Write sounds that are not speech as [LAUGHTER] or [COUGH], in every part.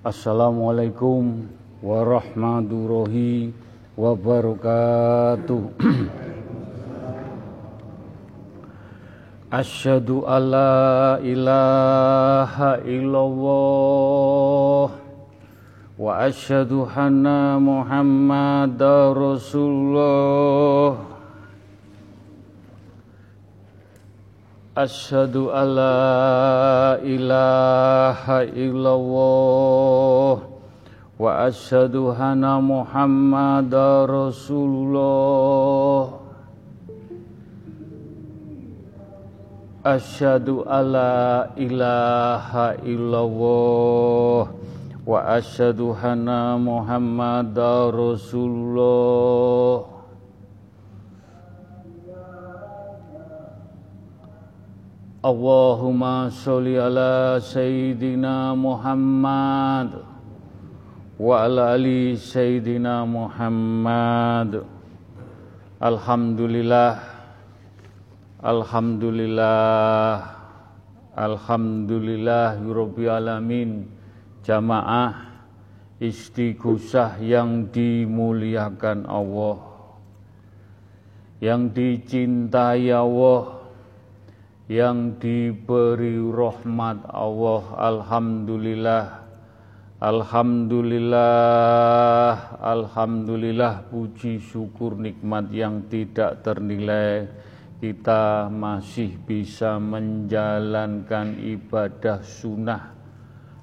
Assalamualaikum warahmatullahi wabarakatuh. [CLEARS THROAT] Asyhadu alla ilaha illallah wa asyhadu anna Muhammadar Rasulullah. Asyhadu alla ilaha illallah wa asyhadu anna Muhammadar Rasulullah. Asyhadu alla ilaha illallah wa asyhadu anna Muhammadar Rasulullah. Allahumma sholli ala sayyidina Muhammad wa ala ali sayyidina Muhammad. Alhamdulillah Alhamdulillah Alhamdulillah Rabbil Alamin. Jamaah istighosah yang dimuliakan Allah Yang dicintai Allah yang diberi rahmat Allah Alhamdulillah. Alhamdulillah Alhamdulillah puji syukur nikmat yang tidak ternilai. Kita masih bisa menjalankan ibadah sunnah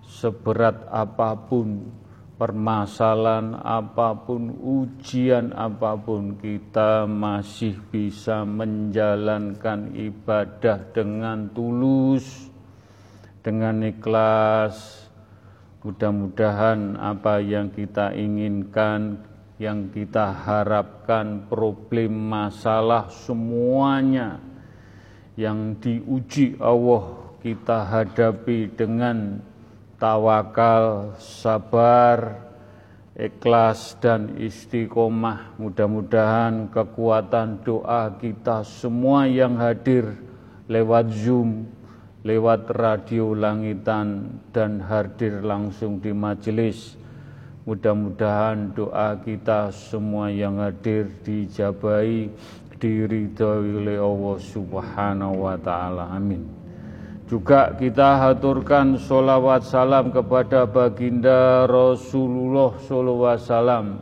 seberat apa pun permasalahan apa pun, ujian apa pun, kita masih bisa menjalankan ibadah dengan tulus, dengan ikhlas. Mudah-mudahan apa yang kita inginkan, yang kita harapkan, problem masalah semuanya yang diuji Allah kita hadapi dengan tawakal, sabar, ikhlas dan istiqomah. Mudah-mudahan kekuatan doa kita semua yang hadir lewat Zoom, lewat radio langitan dan hadir langsung di majelis. Mudah-mudahan doa kita semua yang hadir dijabai, diridhoi oleh Allah Subhanahu wa taala. Amin. Juga kita haturkan sholawat salam kepada baginda Rasulullah SAW.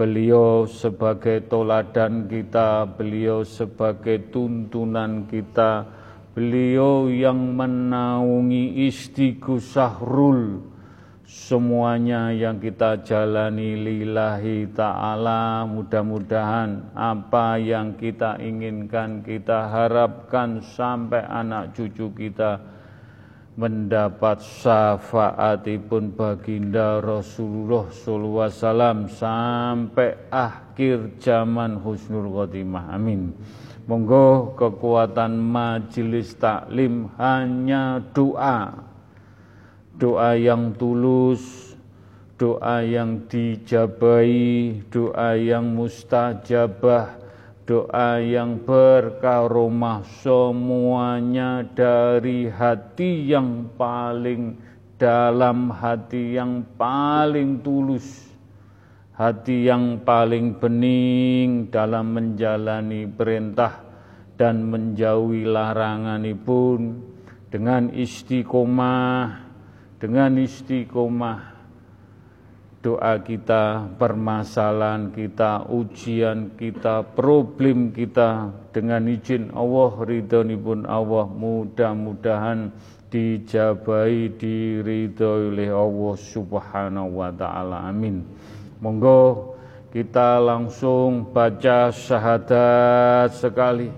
Beliau sebagai toladan kita, beliau sebagai tuntunan kita, beliau yang menaungi istighosah rul semuanya yang kita jalani lillahi ta'ala mudah-mudahan apa yang kita inginkan kita harapkan sampai anak cucu kita mendapat syafaatipun baginda Rasulullah SAW sampai akhir zaman husnul khotimah. Amin. Monggo kekuatan majelis taklim hanya doa doa yang tulus, doa yang dijabai, doa yang mustajabah, doa yang berkaromah semuanya dari hati yang paling dalam, hati yang paling tulus, hati yang paling bening dalam menjalani perintah dan menjauhi larangan pun dengan istiqomah dengan istiqomah doa kita, permasalahan kita, ujian kita, problem kita dengan izin Allah, pun Allah mudah-mudahan dijabai diridhoi oleh Allah Subhanahu wa taala. Amin. Monggo kita langsung baca syahadat sekali.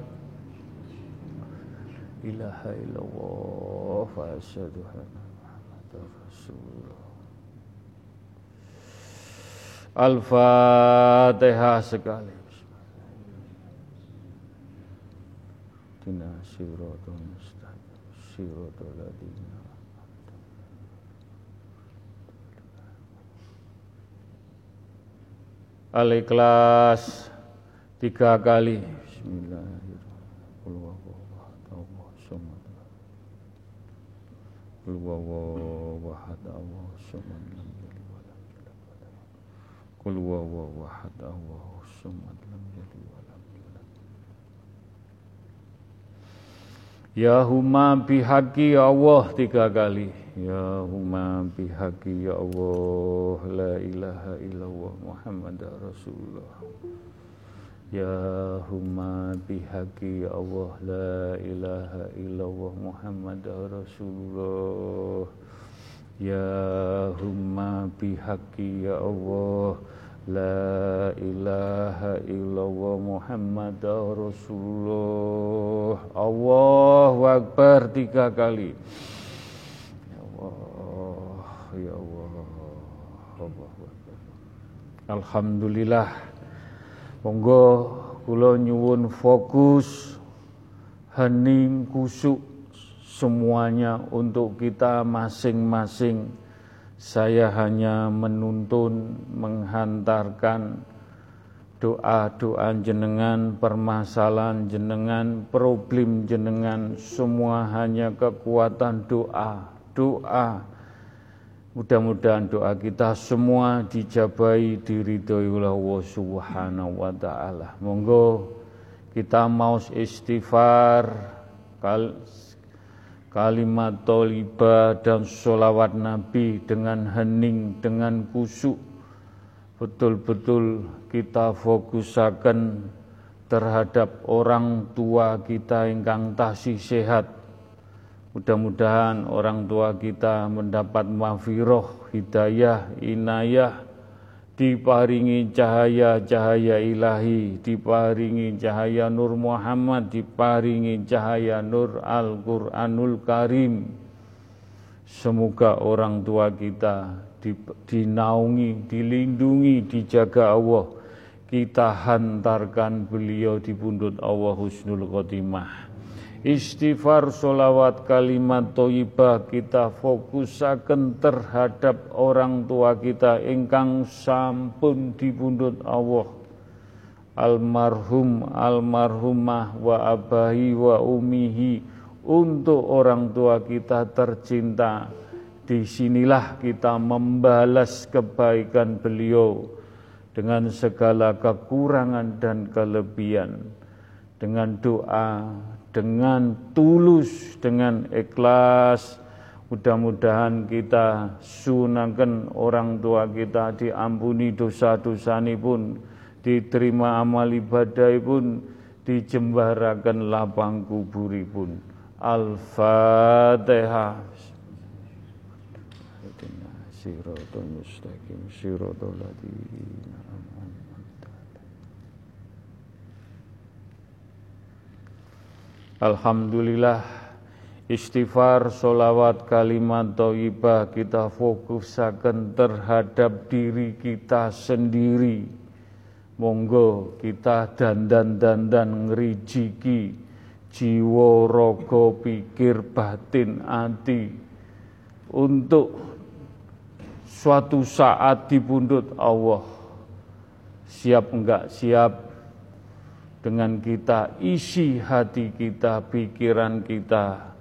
Ilaha illallah wa asyhadu Al-Fatihah sekali. Tina siratul mustaqim, siratul. Al-Ikhlas tiga kali. Bismillahirrahmanirrahim. Qul huwallahu ahad Allahu samad lam yalid wa lam yulad wa lam Qul huwallahu ahad Allahu samad lam yalid wa lam yulad Ya huma bihaqi ya Allah tiga kali Ya huma bihaqi ya Allah La ilaha illallah Muhammad Rasulullah Ya huma bihaqi Allah La ilaha illallah Muhammad Rasulullah. Ya huma bihaqi ya Allah La ilaha illallah Muhammad Rasulullah. Allahu Akbar tiga kali. Ya Allah Ya Allah. Alhamdulillah Monggo kula nyuwun fokus hening kusuk semuanya untuk kita masing-masing. Saya hanya menuntun, menghantarkan doa-doa jenengan, permasalahan jenengan, problem jenengan, semua hanya kekuatan doa, doa Mudah-mudahan doa kita semua dijabai diridhoi Allah Subhanahu wa taala. Monggo kita mau istighfar kal kalimat toliba dan sholawat Nabi dengan hening, dengan kusuk. Betul-betul kita fokusaken terhadap orang tua kita ingkang tasih sehat Mudah-mudahan orang tua kita mendapat mafiroh, hidayah, inayah, diparingi cahaya-cahaya ilahi, diparingi cahaya Nur Muhammad, diparingi cahaya Nur Al-Quranul Karim. Semoga orang tua kita dinaungi, dilindungi, dijaga Allah. Kita hantarkan beliau di pundut Allah Husnul Khotimah istighfar solawat kalimat toibah kita fokusaken terhadap orang tua kita ingkang sampun dibundut Allah. Almarhum almarhumah wa abahi wa umihi untuk orang tua kita tercinta. Di sinilah kita membalas kebaikan beliau dengan segala kekurangan dan kelebihan. Dengan doa dengan tulus, dengan ikhlas. Mudah-mudahan kita sunakan orang tua kita diampuni dosa-dosa pun, diterima amal ibadah pun, dijembarakan lapang kuburi pun. Al-Fatihah. Siratul mustaqim, siratul ladina Alhamdulillah istighfar, solawat, kalimat toibah kita fokusakan terhadap diri kita sendiri. Monggo kita dandan-dandan ngerijiki jiwa, rogo, pikir, batin, hati untuk suatu saat dibundut Allah. Siap enggak siap dengan kita isi hati kita, pikiran kita,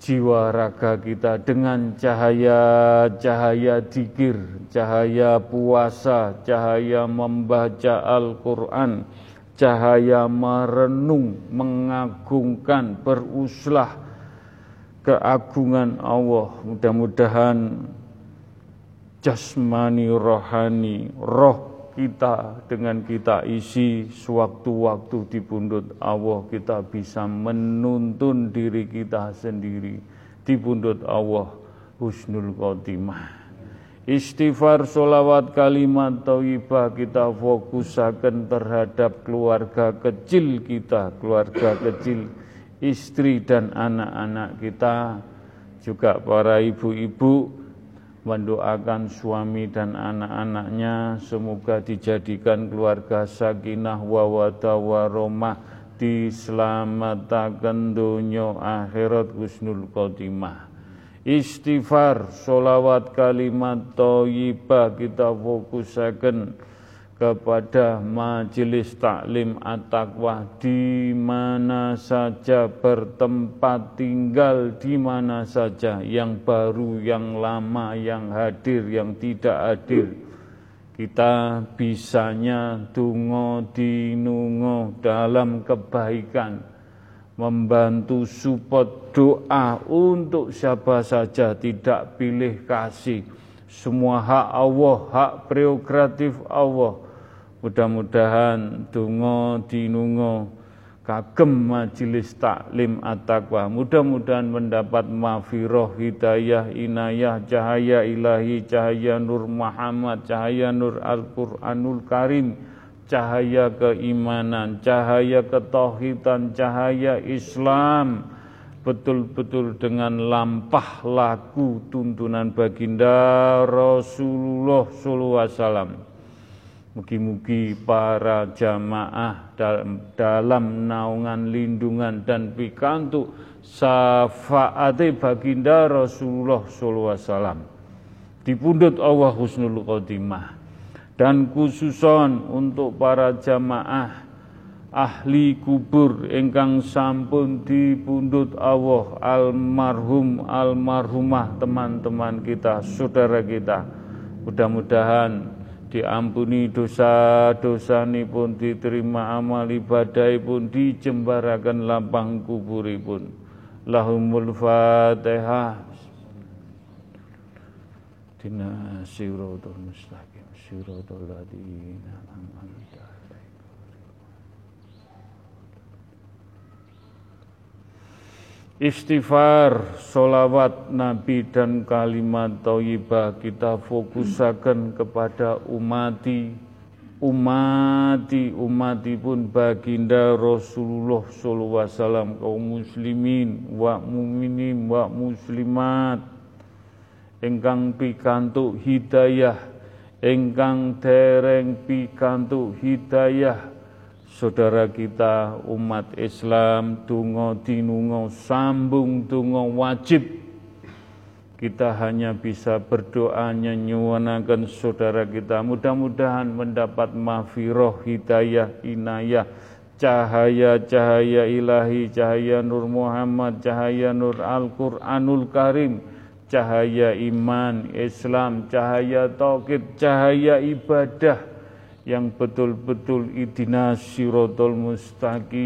jiwa raga kita dengan cahaya-cahaya dikir, cahaya puasa, cahaya membaca Al-Quran, cahaya merenung, mengagungkan, beruslah keagungan Allah. Mudah-mudahan jasmani rohani, roh kita dengan kita isi sewaktu-waktu di pundut Allah kita bisa menuntun diri kita sendiri di pundut Allah husnul khotimah. Istighfar solawat kalimat taibah kita fokusakan terhadap keluarga kecil kita keluarga kecil istri dan anak-anak kita juga para ibu-ibu mendoakan suami dan anak-anaknya semoga dijadikan keluarga sakinah wawada waromah diselamatkan dunia akhirat husnul khotimah. Istighfar solawat kalimat toyibah kita fokusakan kepada majelis taklim at-taqwa di mana saja bertempat tinggal di mana saja yang baru yang lama yang hadir yang tidak hadir. Kita bisanya tungo dinungo dalam kebaikan membantu support doa untuk siapa saja tidak pilih kasih. Semua hak Allah hak prerogatif Allah Mudah-mudahan dungo dinungo kagem majelis taklim at-taqwa. Mudah-mudahan mendapat mafiroh, hidayah, inayah, cahaya ilahi, cahaya nur Muhammad, cahaya nur Al-Quranul Karim, cahaya keimanan, cahaya ketauhidan, cahaya Islam, betul-betul dengan lampah laku tuntunan baginda Rasulullah sallallahu alaihi wasallam Mugi-mugi para jamaah dalam, naungan lindungan dan pikantuk syafaati baginda Rasulullah SAW dipundut Allah Husnul Khotimah. Dan khususon untuk para jamaah ahli kubur ingkang sampun dipundut Allah almarhum almarhumah teman-teman kita saudara kita. Mudah-mudahan diampuni dosa-dosa pun diterima amal ibadah pun dijembarakan lapang kuburipun. Lahumul fatihah. Dina siratul mustaqim. Siratul Istighfar, solawat Nabi dan kalimat thayyibah. Kita fokusakan kepada umati, umati, umati pun baginda Rasulullah sallallahu alaihi wasallam kaum muslimin wa muminin wa muslimat. Engkang pikantuk hidayah engkang dereng pikantuk hidayah saudara kita umat Islam tungo dinungo sambung tungo wajib. Kita hanya bisa berdoa nyuwanakan saudara kita. Mudah-mudahan mendapat mafiroh hidayah inayah cahaya-cahaya ilahi cahaya Nur Muhammad cahaya Nur Al-Quranul Karim cahaya iman Islam cahaya tauhid cahaya ibadah yang betul-betul idina sirotol mustaqim.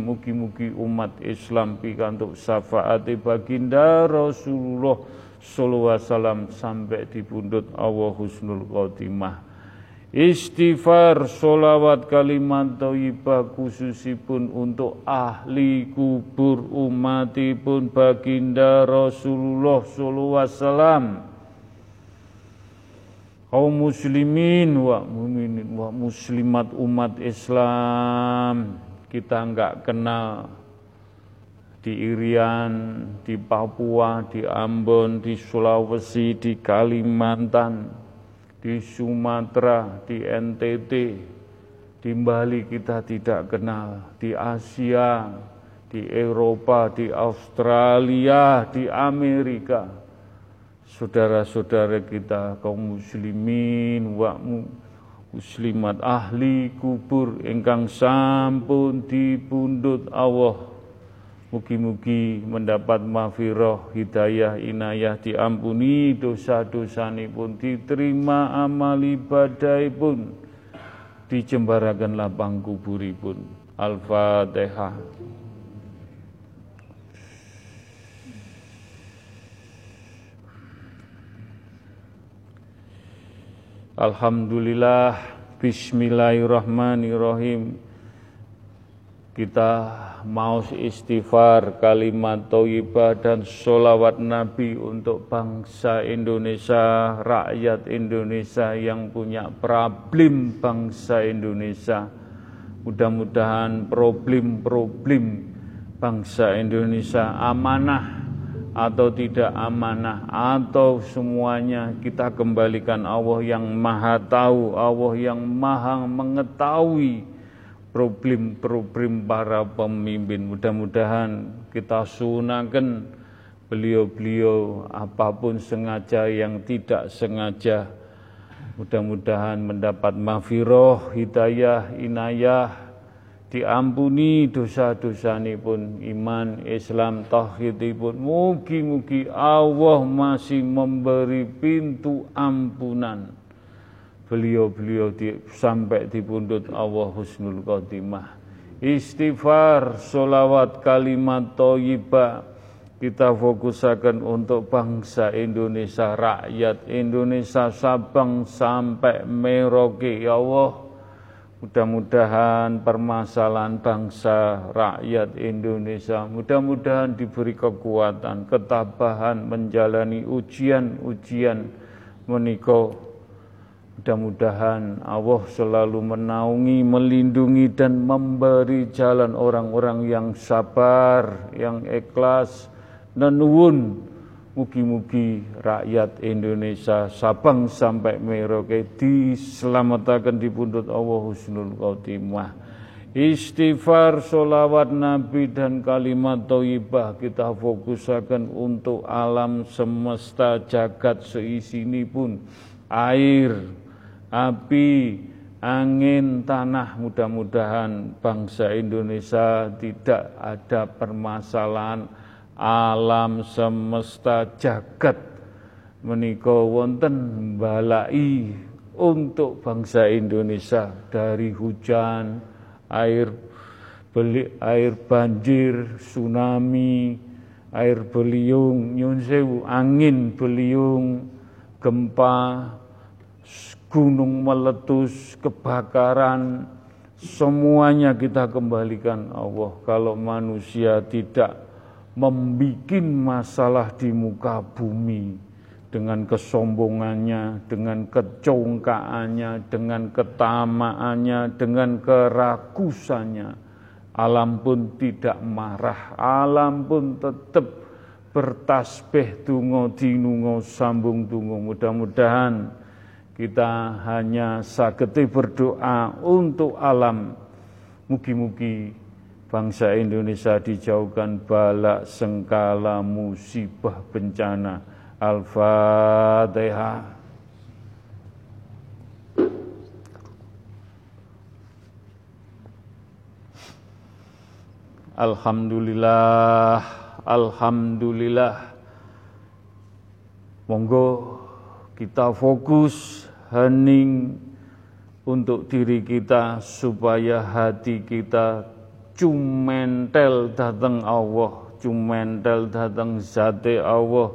Mugi-mugi umat Islam pikantuk syafaati baginda Rasulullah sallallahu alaihi wasallam sampai di pundut Allah husnul khotimah. Istighfar solawat kalimat thayyibah khususipun untuk ahli kubur umatipun baginda Rasulullah sallallahu alaihi wasallam kaum muslimin wa muminin wa muslimat umat Islam kita enggak kenal di Irian, di Papua, di Ambon, di Sulawesi, di Kalimantan, di Sumatera, di NTT, di Bali kita tidak kenal, di Asia, di Eropa, di Australia, di Amerika saudara-saudara kita kaum muslimin wa muslimat ahli kubur ingkang sampun dipundhut Allah Mugi-mugi mendapat mafiroh, hidayah, inayah, diampuni dosa-dosa pun diterima amal ibadah pun, dijembarakan lapang kuburipun. Al-Fatihah. Alhamdulillah Bismillahirrahmanirrahim Kita mau istighfar kalimat toyibah dan sholawat Nabi untuk bangsa Indonesia, rakyat Indonesia yang punya problem bangsa Indonesia. Mudah-mudahan problem-problem bangsa Indonesia amanah atau tidak amanah atau semuanya kita kembalikan Allah yang maha tahu, Allah yang maha mengetahui problem-problem para pemimpin. Mudah-mudahan kita sunakan beliau-beliau apa pun sengaja yang tidak sengaja Mudah-mudahan mendapat mafiroh, hidayah, inayah, diampuni dosa-dosa pun iman, Islam, tauhid pun mugi-mugi Allah masih memberi pintu ampunan. Beliau-beliau di, sampai di pundut Allah husnul khotimah. Istighfar, solawat, kalimat toyibah. Kita fokusakan untuk bangsa Indonesia, rakyat Indonesia, Sabang sampai Merauke. Ya Allah, mudah-mudahan permasalahan bangsa, rakyat Indonesia, mudah-mudahan diberi kekuatan, ketabahan menjalani ujian-ujian menikah Mudah-mudahan Allah selalu menaungi, melindungi dan memberi jalan orang-orang yang sabar, yang ikhlas, Nenuwun mugi-mugi rakyat Indonesia Sabang sampai Merauke diselamatkan di pundut Allah Husnul Khotimah. Istighfar, solawat Nabi dan kalimat toibah kita fokuskan untuk alam semesta jagat seisi ini pun air, api, angin, tanah mudah-mudahan bangsa Indonesia tidak ada permasalahan alam semesta jagat menika wonten balai untuk bangsa Indonesia dari hujan, air beli, air banjir, tsunami, air beliung, nyun sewu, angin beliung, gempa, gunung meletus, kebakaran, semuanya kita kembalikan Allah. Kalau manusia tidak membuat masalah di muka bumi dengan kesombongannya, dengan kecongkaannya, dengan ketamaannya, dengan kerakusannya. Alam pun tidak marah, alam pun tetap bertasbih tungo dinungo sambung tungo. Mudah-mudahan kita hanya sageti berdoa untuk alam. Mugi-mugi bangsa Indonesia dijauhkan balak sengkala musibah bencana. Al-Fatihah. Alhamdulillah, Alhamdulillah. Monggo kita fokus hening untuk diri kita supaya hati kita cumentel datang Allah, cumentel datang zate Allah,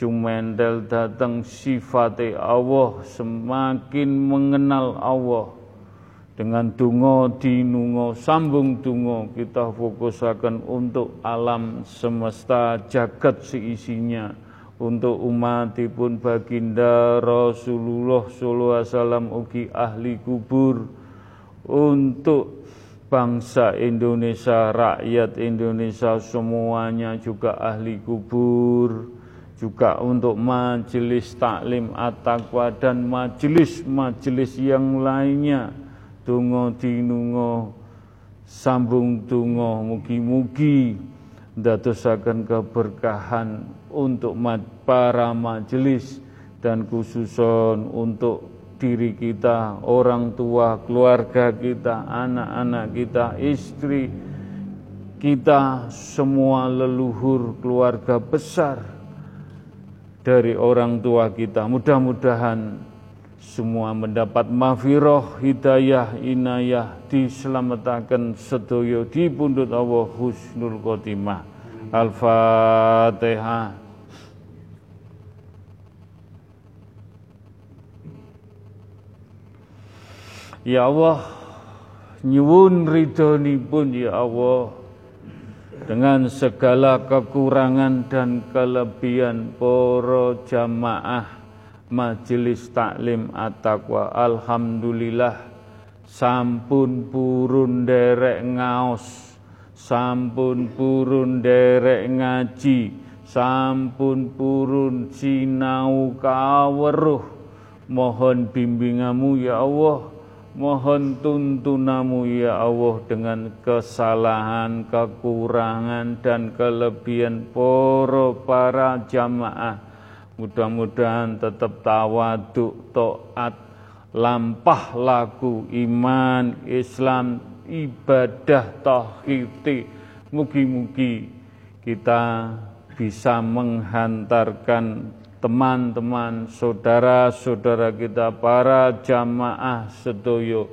cumentel datang sifate Allah, semakin mengenal Allah. Dengan dungo dinungo sambung dungo kita fokusakan untuk alam semesta jagat seisinya untuk umatipun baginda Rasulullah sallallahu alaihi wasallam ugi ahli kubur untuk bangsa Indonesia, rakyat Indonesia semuanya juga ahli kubur, juga untuk majelis taklim at-taqwa dan majelis-majelis yang lainnya. Tungo dinungo sambung tungo mugi-mugi dadosaken keberkahan untuk para majelis dan khususon untuk diri kita, orang tua, keluarga kita, anak-anak kita, istri kita, semua leluhur keluarga besar dari orang tua kita. Mudah-mudahan semua mendapat mafiroh, hidayah, inayah, diselamatkan sedoyo di pundut Allah husnul khotimah. Al-Fatihah. Ya Allah, nyuwun pun ya Allah dengan segala kekurangan dan kelebihan para jamaah majelis taklim at-taqwa. Alhamdulillah sampun purun derek ngaos sampun purun derek ngaji sampun purun sinau kaweruh. Mohon bimbingamu ya Allah Mohon tuntunamu ya Allah dengan kesalahan, kekurangan dan kelebihan poro para jamaah. Mudah-mudahan tetap tawaduk, to'at, lampah laku iman Islam ibadah tauhid mugi-mugi kita bisa menghantarkan teman-teman saudara-saudara kita para jamaah sedoyo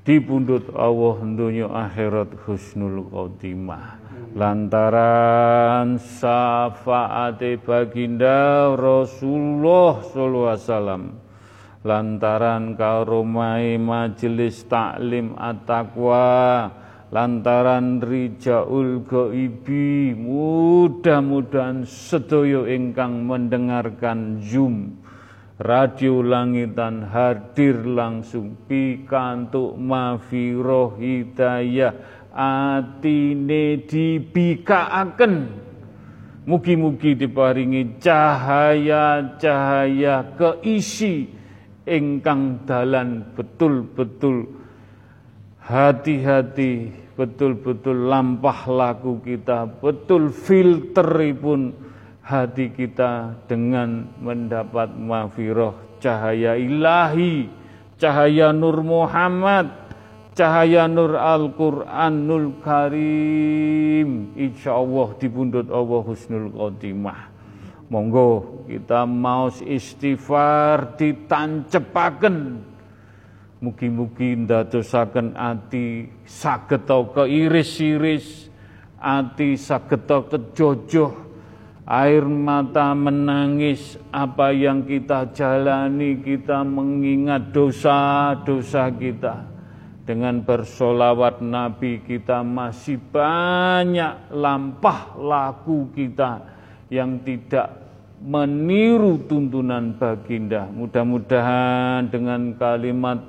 di pundut Allah dunia akhirat husnul khotimah. Lantaran syafaat baginda Rasulullah sallallahu alaihi wasallam. Lantaran karomai majelis taklim at-taqwa lantaran rijaul gaibi mudah-mudahan sedoyo ingkang mendengarkan Zoom. Radio langitan hadir langsung. Pikantuk mafiroh hidayah. Atine dibikaaken. Mugi-mugi diparingi cahaya-cahaya keisi ingkang dalan betul-betul. Hati-hati betul-betul lampah laku kita betul filteripun hati kita dengan mendapat mafiroh cahaya ilahi cahaya nur Muhammad cahaya nur Al-Quranul Karim. Insya Allah dibundut Allah husnul khotimah. Monggo kita mau istighfar ditancepaken Mugi-mugi ndadosaken ati saged keiris-iris, ati saged kejojoh, air mata menangis apa yang kita jalani, kita mengingat dosa-dosa kita. Dengan bersolawat Nabi kita masih banyak lampah laku kita yang tidak meniru tuntunan baginda. Mudah-mudahan dengan kalimat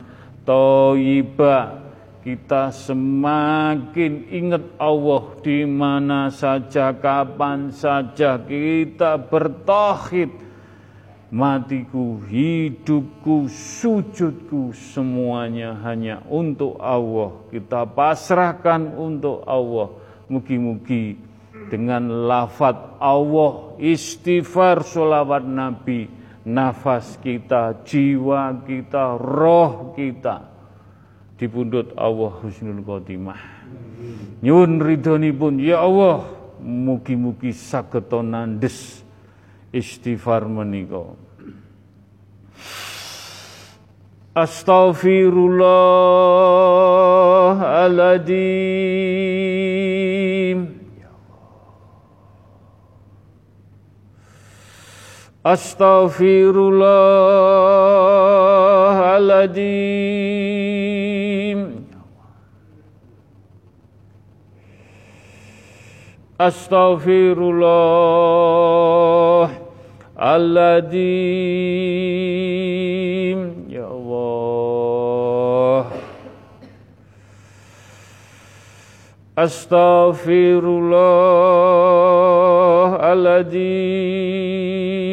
toiba kita semakin ingat Allah di mana saja, kapan saja kita bertauhid. Matiku, hidupku, sujudku, semuanya hanya untuk Allah. Kita pasrahkan untuk Allah. Mugi-mugi dengan lafat Allah, istighfar, sholawat Nabi, nafas kita, jiwa kita, roh kita dipundut Allah husnul khotimah. Pun ya Allah, mugi-mugi saged nandes istighfar menika. Astaghfirullahaladzim Astaghfirullahaladzim Astaghfirullahaladzim Ya Allah Astaghfirullahaladzim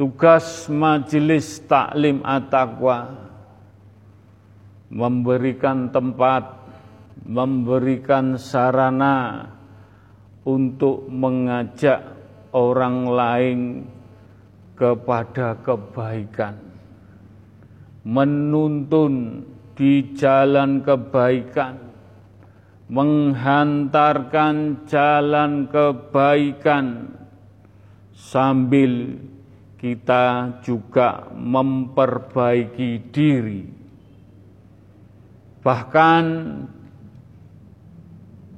Tugas majelis taklim at-taqwa. Memberikan tempat, memberikan sarana untuk mengajak orang lain kepada kebaikan, menuntun di jalan kebaikan, menghantarkan jalan kebaikan sambil kita juga memperbaiki diri. Bahkan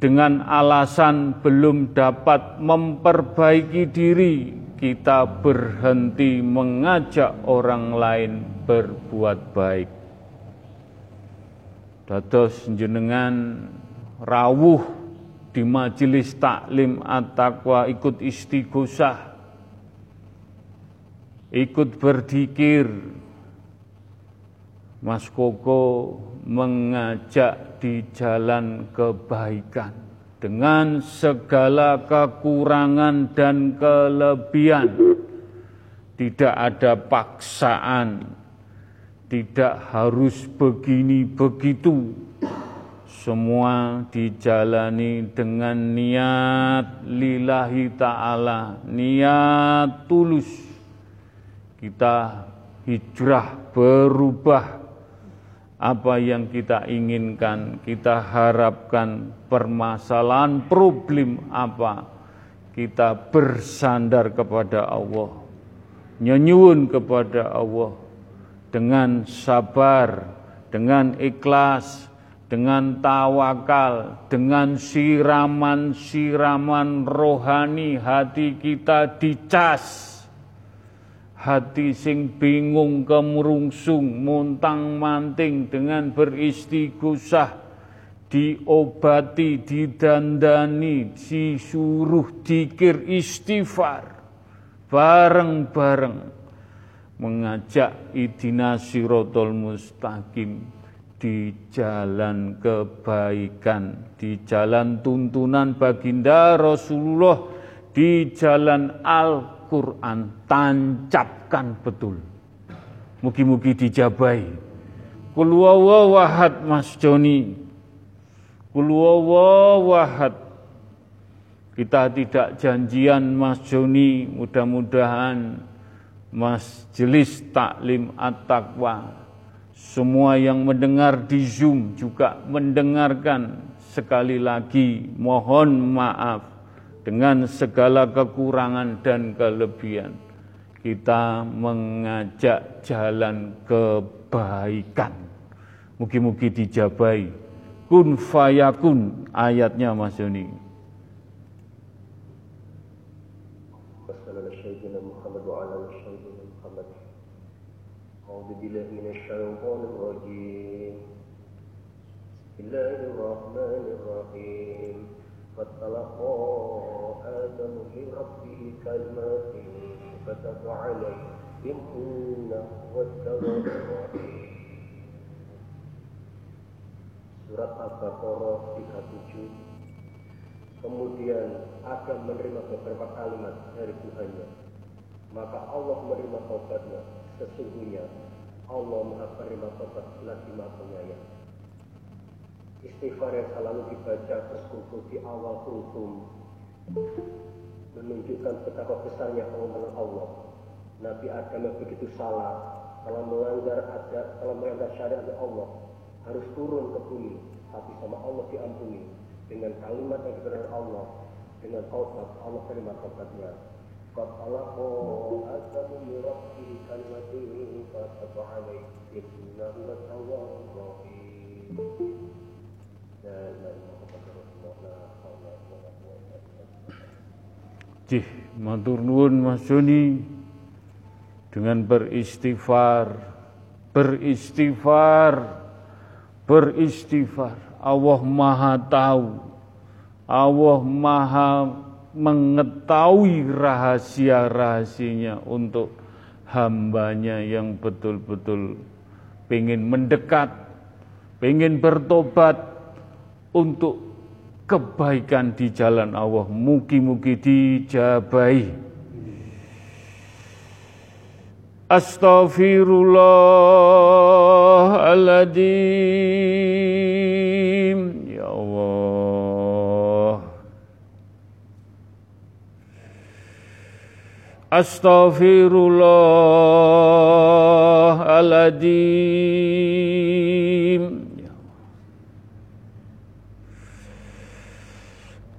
dengan alasan belum dapat memperbaiki diri, kita berhenti mengajak orang lain berbuat baik. Dados jenengan rawuh di majelis taklim at-taqwa ikut istighosah, ikut berzikir. Mas Koko mengajak di jalan kebaikan dengan segala kekurangan dan kelebihan. Tidak ada paksaan, tidak harus begini begitu. Semua dijalani dengan niat lillahi ta'ala, niat tulus. Kita hijrah berubah. Apa yang kita inginkan, kita harapkan permasalahan problem apa, kita bersandar kepada Allah, nyenyun kepada Allah dengan sabar, dengan ikhlas, dengan tawakal, dengan siraman-siraman rohani hati kita dicas hati sing bingung kemurungsung muntang manting dengan beristighosah diobati didandani disuruh dikir istighfar. Bareng-bareng mengajak idina sirotol mustaqim di jalan kebaikan, di jalan tuntunan baginda Rasulullah, di jalan al Quran tancapkan betul. Mugi-mugi dijabai. Kulwawawahad Mas Joni. Kulwawawahad. Kita tidak janjian Mas Joni, mudah-mudahan Mas Jelis Taklim At-Taqwa semua yang mendengar di Zoom juga mendengarkan sekali lagi mohon maaf dengan segala kekurangan dan kelebihan, kita mengajak jalan kebaikan. Mugi-mugi dijabai. Kun fayakun ayatnya Mas Yoni. Bismillahirrahmanirrahim. فاتلقى آدم من ربه كلمات فتب عليه إنه هو التواب الرحيم Surat Al-Baqarah 37 Kemudian akan menerima beberapa kalimat dari Tuhannya Maka Allah menerima tobatnya Sesungguhnya Allah maha penerima tobat lagi maha penyayang Istighfar yang selalu dibaca berkumpul di awal hukum menunjukkan betapa besarnya kewenangan Allah. Nabi Adam yang begitu salah telah melanggar adat, telah melanggar syariat Allah harus turun ke bumi, tapi sama Allah diampuni dengan kalimat yang diberikan Allah dengan taubat Allah terima taubatnya. Latawwabur rahim. Jih, matur nuwun Mas Joni dengan beristighfar, beristighfar, beristighfar. Allah Maha tahu. Allah Maha mengetahui rahasia-rahasianya untuk hambanya yang betul-betul pengen mendekat, pengen bertobat, untuk kebaikan di jalan Allah. Mugi-mugi dijabai. Astaghfirullahaladzim. Ya Allah. Astaghfirullahaladzim.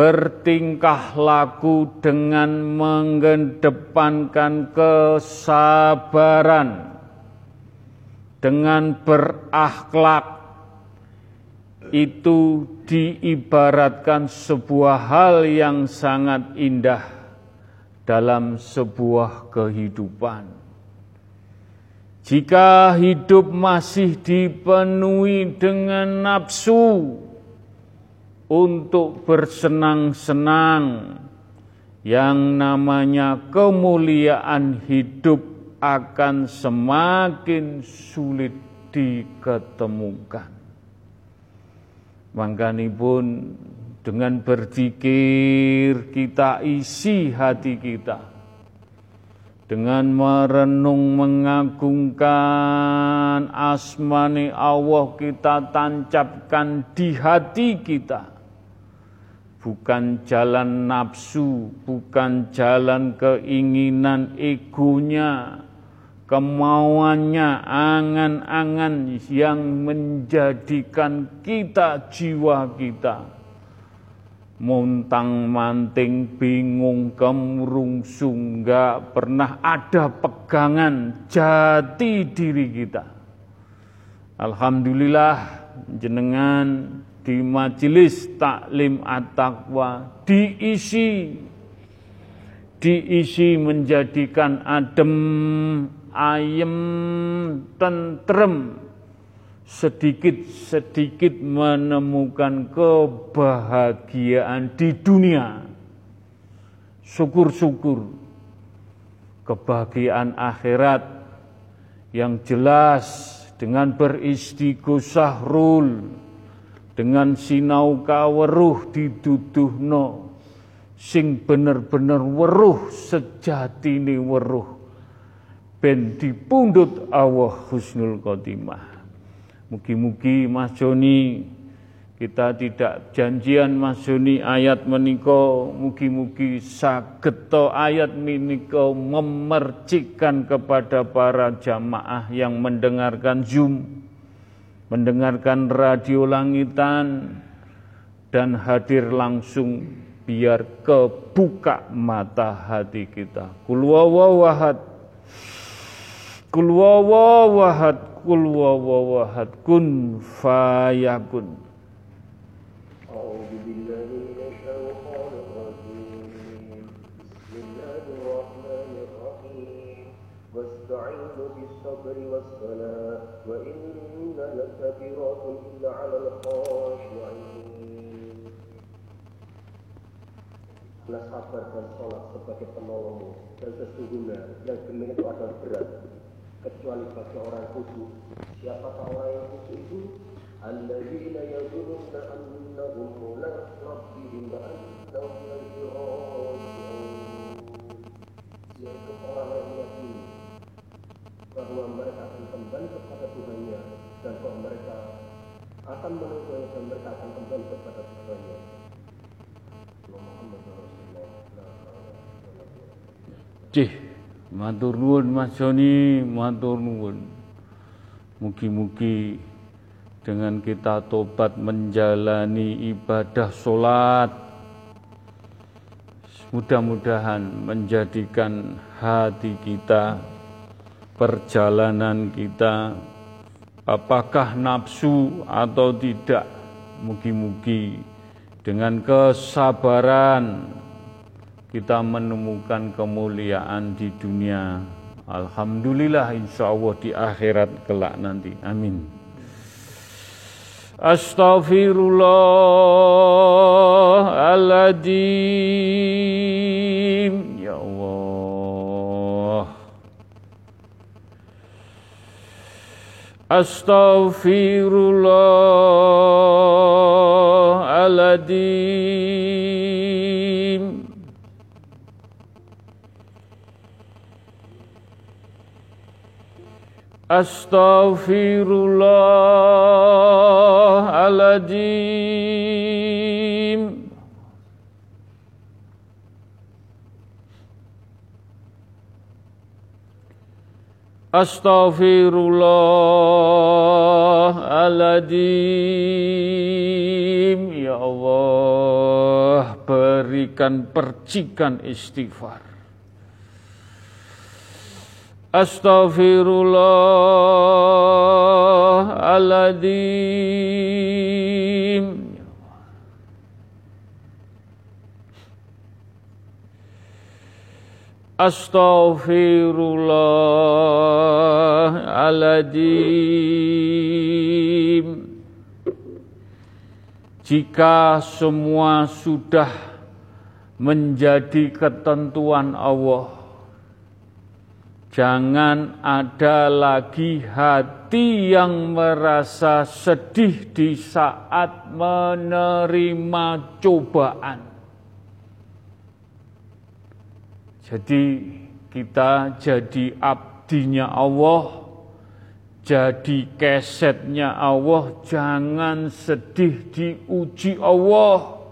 Bertingkah laku dengan mengedepankan kesabaran Dengan berakhlak Itu diibaratkan sebuah hal yang sangat indah dalam sebuah kehidupan. Jika hidup masih dipenuhi dengan nafsu untuk bersenang-senang, yang namanya kemuliaan hidup akan semakin sulit diketemukan. pun dengan berzikir kita isi hati kita. Dengan merenung mengagungkan asmani Allah kita tancapkan di hati kita bukan jalan nafsu bukan jalan keinginan egonya kemauannya angan-angan yang menjadikan kita jiwa kita montang manting bingung kemurungsung nggak pernah ada pegangan jati diri kita. Alhamdulillah jenengan di majelis taklim at-taqwa diisi. Diisi menjadikan adem ayem tentrem. Sedikit-sedikit menemukan kebahagiaan di dunia. Syukur-syukur. Kebahagiaan akhirat yang jelas dengan beristighosah rul dengan sinau kaweruh diduduhno sing bener-bener weruh sejatine weruh ben dipundhut Allah husnul khotimah. Mugi-mugi Mas Joni kita tidak janjian Mas Joni ayat meniko mugi-mugi sageto ayat meniko memercikan kepada para jamaah yang mendengarkan Zoom, mendengarkan radio langitan dan hadir langsung biar kebuka mata hati kita. Kulwawawahad, kulwawawahad, kul wawahad kun fayakun Nah sabar dan sholat sebagai penolongmu dan sesungguhnya yang demikian itu adalah berat kecuali bagi orang khusyuk. Siapakah orang yang khusyuk itu? Alladzina yadhununa annahum mulaq rabbihim wa annahum. Yaitu orang yang meyakini bahwa mereka akan kembali kepada Tuhannya dan bahwa mereka akan menuju dan mereka akan kembali kepada Tuhannya. Cih. Matur nuwun Mas Joni, matur nuwun. Mugi-mugi dengan kita tobat menjalani ibadah solat, mudah-mudahan menjadikan hati kita, perjalanan kita, apakah nafsu atau tidak, mugi-mugi dengan kesabaran, kita menemukan kemuliaan di dunia. Alhamdulillah insya Allah di akhirat kelak nanti. Amin. Astaghfirullahaladzim. Ya Allah. Astaghfirullahaladzim. العظيم Astaghfirullahaladzim Ya Allah Berikan percikan istighfar. Astaghfirullahaladzim Astaghfirullahaladzim Jika semua sudah menjadi ketentuan Allah Jangan ada lagi hati yang merasa sedih di saat menerima cobaan Jadi kita jadi abdinya Allah, jadi kesetnya Allah, jangan sedih diuji Allah.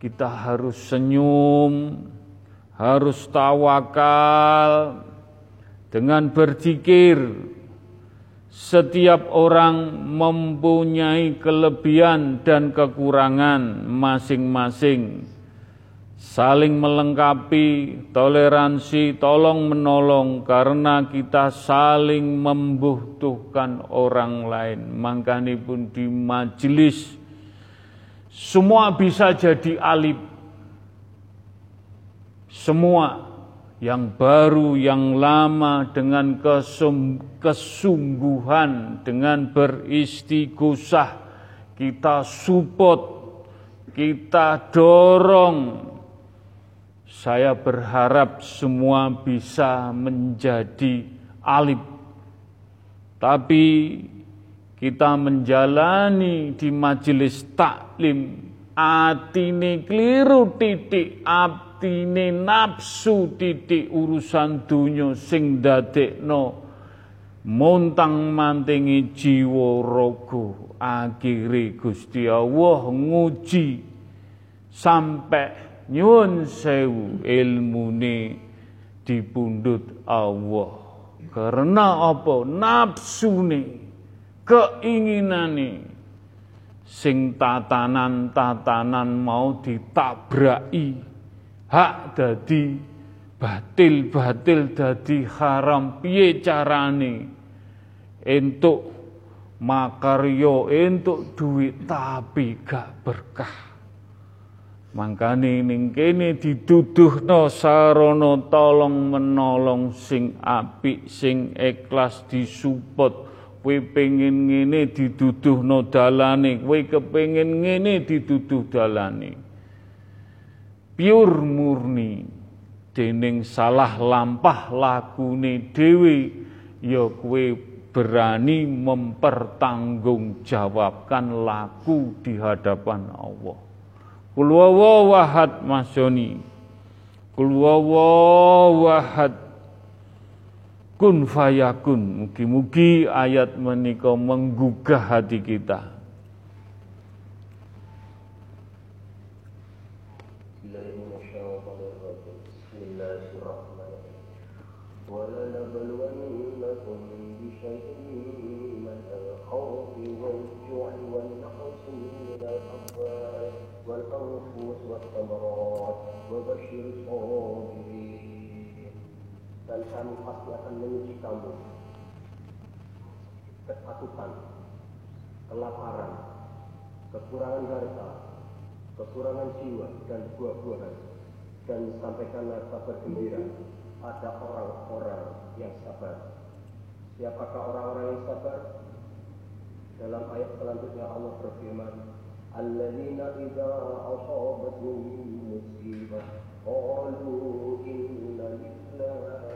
Kita harus senyum, harus tawakal dengan berzikir. Setiap orang mempunyai kelebihan dan kekurangan masing-masing saling melengkapi, toleransi, tolong menolong karena kita saling membutuhkan orang lain. Makanya pun di majelis semua bisa jadi alip. Semua yang baru, yang lama dengan kesungguhan, dengan beristighosah, kita support, kita dorong saya berharap semua bisa menjadi alim. Tapi kita menjalani di majelis taklim atine keliru titik atine nafsu titik urusan dunia sing dadekno montang mantingi jiwa rogo akhire Gusti Allah nguji sampai nyuwun sewu ilmune dipundhut Allah. Karena apa? Nafsune, keinginane sing tatanan-tatanan mau ditabrai hak dadi batil-batil dadi haram piye carane entuk makaryo entuk duit tapi gak berkah Mangkane ning kene dituduhno sarana tolong menolong sing apik sing ikhlas disupport kowe pengen ngene dituduhno dalane kowe kepengin ngene dituduh dalane. Pure murni dening salah lampah lakune dhewe ya kowe berani mempertanggungjawabkan laku di hadapan Allah Kul wawahad masyoni. Kul wawahad kun fayakun. Mugi-mugi ayat menika menggugah hati kita. Kami pasti akan menguji kamu. Ketakutan, kelaparan, kekurangan harta, kekurangan jiwa dan buah-buahan. Dan sampaikanlah kabar gembira pada orang-orang yang sabar. Siapakah orang-orang yang sabar? Dalam ayat selanjutnya Allah berfirman, Alladzina idza asabatuhum musibah qalu inna lillahi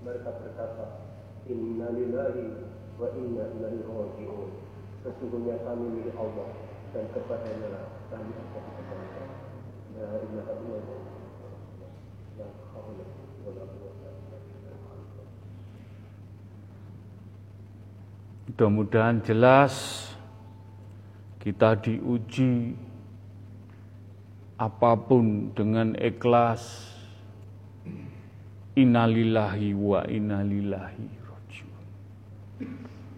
mereka berkata inna lillahi wa inna ilaihi raji'un. Sesungguhnya kami milik Allah dan kepadanya kami akan dikembalikan la ilaha illallah. La haula wala quwwata Mudah-mudahan jelas kita diuji apa pun dengan ikhlas. Innalillahi wa innalillahi rajiun.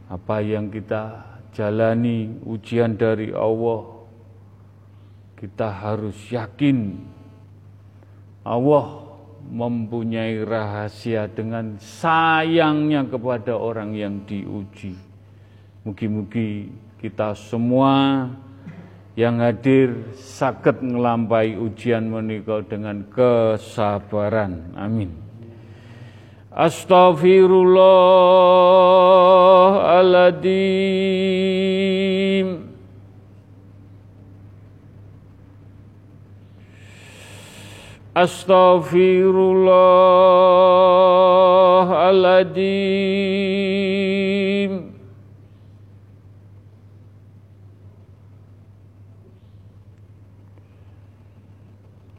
Apa yang kita jalani ujian dari Allah, kita harus yakin Allah mempunyai rahasia dengan sayangnya kepada orang yang diuji. Mugi-mugi kita semua yang hadir sakit ngelampai ujian menikah dengan kesabaran. Amin. Astaghfirullahaladzim. Astaghfirullahaladzim.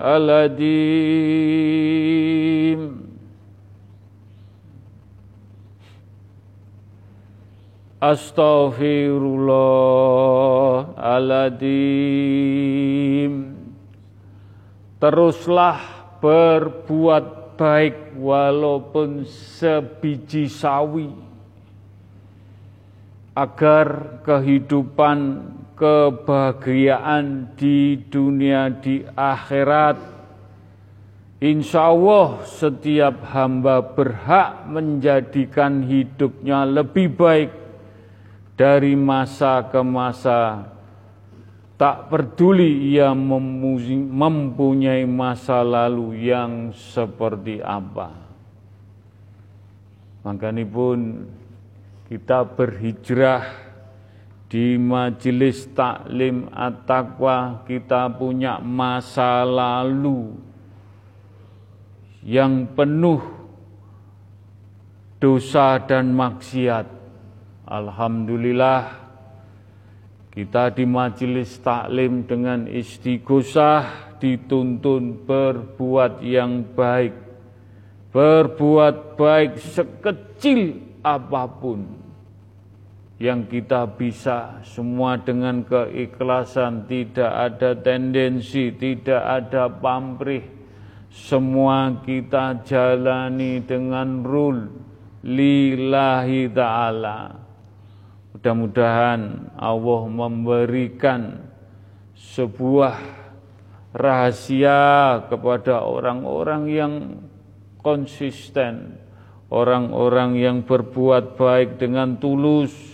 Astaghfirullahaladzim. Astaghfirullahaladzim. Teruslah berbuat baik walaupun sebiji sawi agar kehidupan kebahagiaan di dunia di akhirat Insya Allah setiap hamba berhak menjadikan hidupnya lebih baik dari masa ke masa Tak peduli ia mempunyai masa lalu yang seperti apa. Makanya pun kita berhijrah di majelis taklim at-taqwa kita punya masa lalu yang penuh dosa dan maksiat. Alhamdulillah kita di majelis taklim dengan istighosah dituntun berbuat yang baik. Berbuat baik sekecil apa pun yang kita bisa semua dengan keikhlasan, tidak ada tendensi, tidak ada pamrih. Semua kita jalani dengan rule. Lillahi ta'ala. Mudah-mudahan Allah memberikan sebuah rahasia kepada orang-orang yang konsisten, orang-orang yang berbuat baik dengan tulus,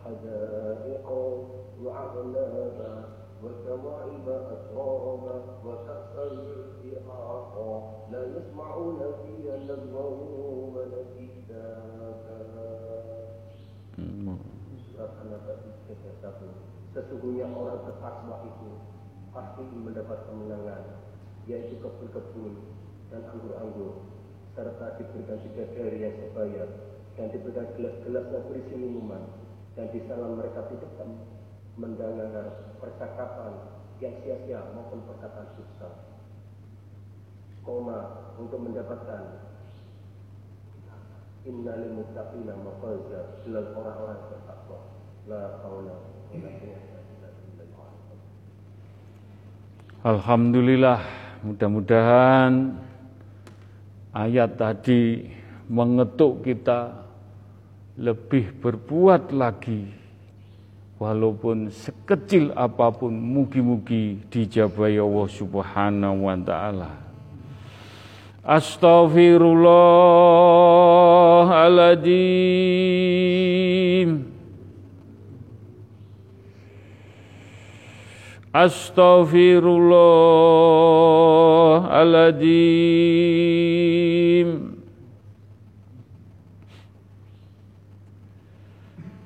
بسم الله الرحمن الرحيم إن للمتقين مفازا حدائق وعنابا وكواعب أترابا وكأسا دهاقا لا يسمعون فيها لغوا ولا كتابا Surat An-Naba ayat 1. Sesungguhnya orang bertakwa itu pasti mendapat kemenangan, yaitu kebun-kebun dan anggur-anggur, serta diberikan bidadari yang sebaya dan diberikan gelas-gelas yang berisi minuman dan di sana mereka tidak mendengar percakapan yang sia-sia maupun perkataan dusta. Koma untuk mendapatkan Inna lil muttaqina mafaza jelas orang-orang bertakwa. La haula. Alhamdulillah, mudah-mudahan ayat tadi mengetuk kita lebih berbuat lagi walaupun sekecil apa pun mugi-mugi dijabai Allah Subhanahu wa taala. Astaghfirullahaladzim Astaghfirullahaladzim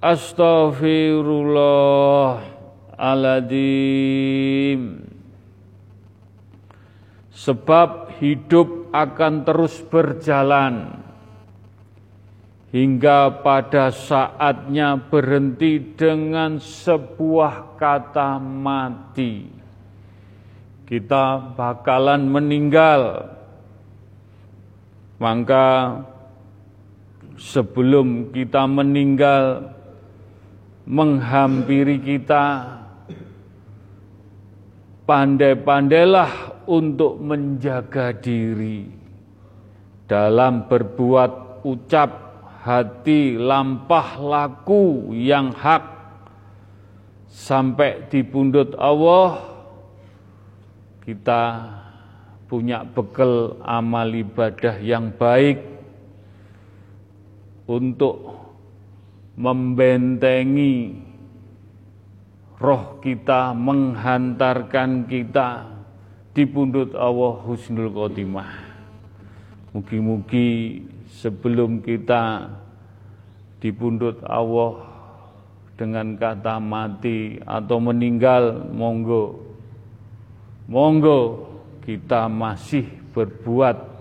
Astaghfirullahaladzim Sebab hidup akan terus berjalan hingga pada saatnya berhenti dengan sebuah kata mati. Kita bakalan meninggal. Maka sebelum kita meninggal menghampiri kita, pandai-pandailah untuk menjaga diri dalam berbuat ucap hati lampah laku yang hak. Sampai di pundut Allah kita punya bekal amal ibadah yang baik untuk membentengi roh kita, menghantarkan kita di pundut Allah Husnul Khotimah. Mugi-mugi sebelum kita di pundut Allah dengan kata mati atau meninggal, monggo, monggo kita masih berbuat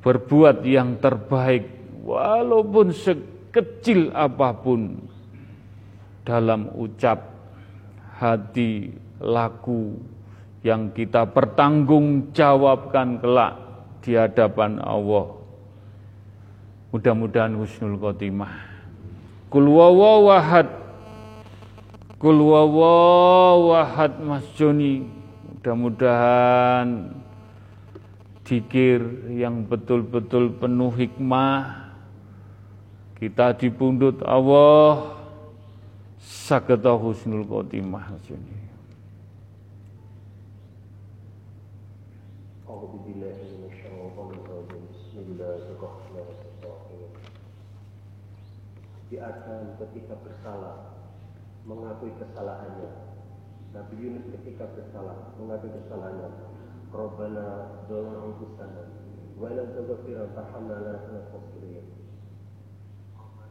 berbuat yang terbaik walaupun sekecil apa pun dalam ucap hati laku yang kita pertanggungjawabkan kelak di hadapan Allah. Mudah-mudahan husnul khotimah. Kul wawahad Kul wawahad Mas Joni. Mudah-mudahan dikir yang betul-betul penuh hikmah kita dipundut Allah saketa husnul khotimah Joni. Di Adam ketika bersalah mengakui kesalahannya. Nabi Yunus ketika bersalah mengakui kesalahannya. Rabbana dzalna anfusana wa lam taghfir tarhamna khasirin.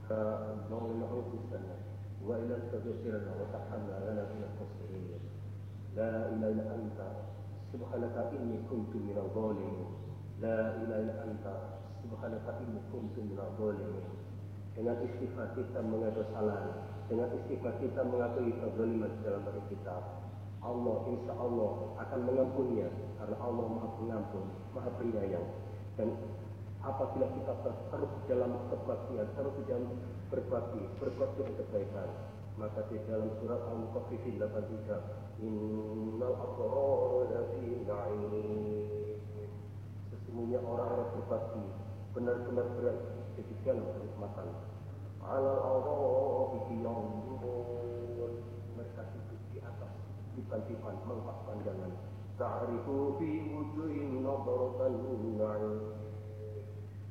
Tarhamna lanakunanna khasirin. La ilaha illa anta subhanaka inni kuntu minadh dhalimin. La ilaha illa anta subhanaka inni kuntu minadh dhalimin. Dengan istighfar kita mengadu kesalahan, dengan istighfar kita mengakui kezaliman dalam diri kita, Allah insya Allah akan mengampuninya karena Allah maha pengampun, maha penyayang. Dan apabila kita terus dalam kebaktian, terus dalam berbakti, berbuat kebaikan, maka di dalam surat Al-Mutaffifin 83, Innal abrara fi na'im. Sesungguhnya orang-orang berbakti benar-benar berada di dalam kenikmatan. Alal arafiki yanzurun. Mereka duduk di atas dipan-dipan melepas pandangan. Ta'rifu fi wujuhin nadratan na'im.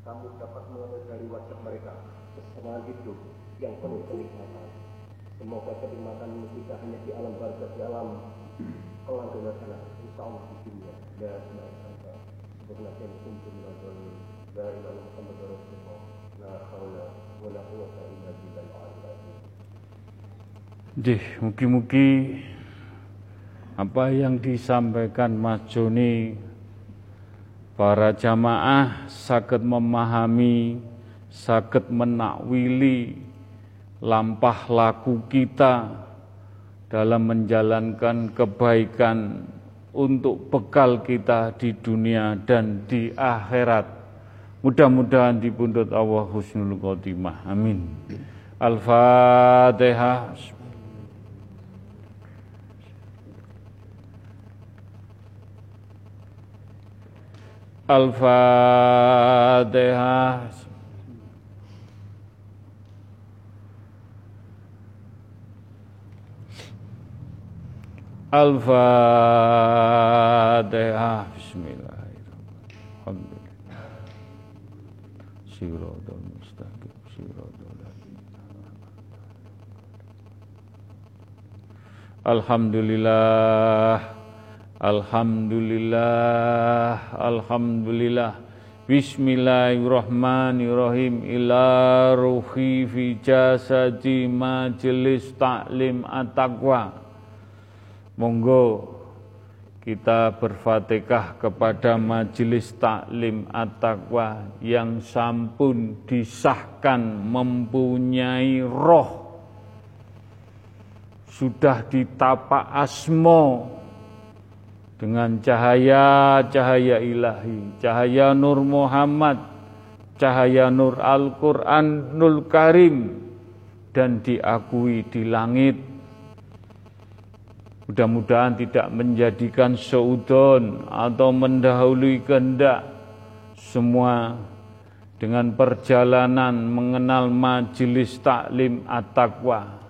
Kamu dapat mengambil dari wajah mereka kesenangan hidup yang penuh kenikmatan. Semoga kenikmatan tidak hanya di alam barzah, di alam kelanggengan sana, insya Allah di dunia. Ya, ilaha anta, subhanaka inni kuntu minadh dhalimin. La ilaha Muhammadur Rasulullah. La haula wa la quwwata illa billahil aliyyil azim. Jih, mugi-mugi apa yang disampaikan Mas Joni para jamaah sakit memahami, sakit menakwili lampah laku kita dalam menjalankan kebaikan untuk bekal kita di dunia dan di akhirat. Mudah-mudahan dipundut Allah husnul khotimah. Amin. Al-Fatihah. Al-Fatihah. Al-Fatihah. Bismillahirrahmanirrahim. Alhamdulillah. Alhamdulillah. Alhamdulillah. Bismillahirrahmanirrahim ila ruhi fi jasadi majelis taklim at-taqwa Monggo kita berfatihah kepada majelis taklim at-taqwa yang sampun disahkan mempunyai roh sudah ditapak asmo dengan cahaya-cahaya ilahi, cahaya Nur Muhammad, cahaya Nur Al-Quranul Karim, dan diakui di langit. Mudah-mudahan tidak menjadikan seudon atau mendahului kehendak semua dengan perjalanan mengenal majelis taklim at-taqwa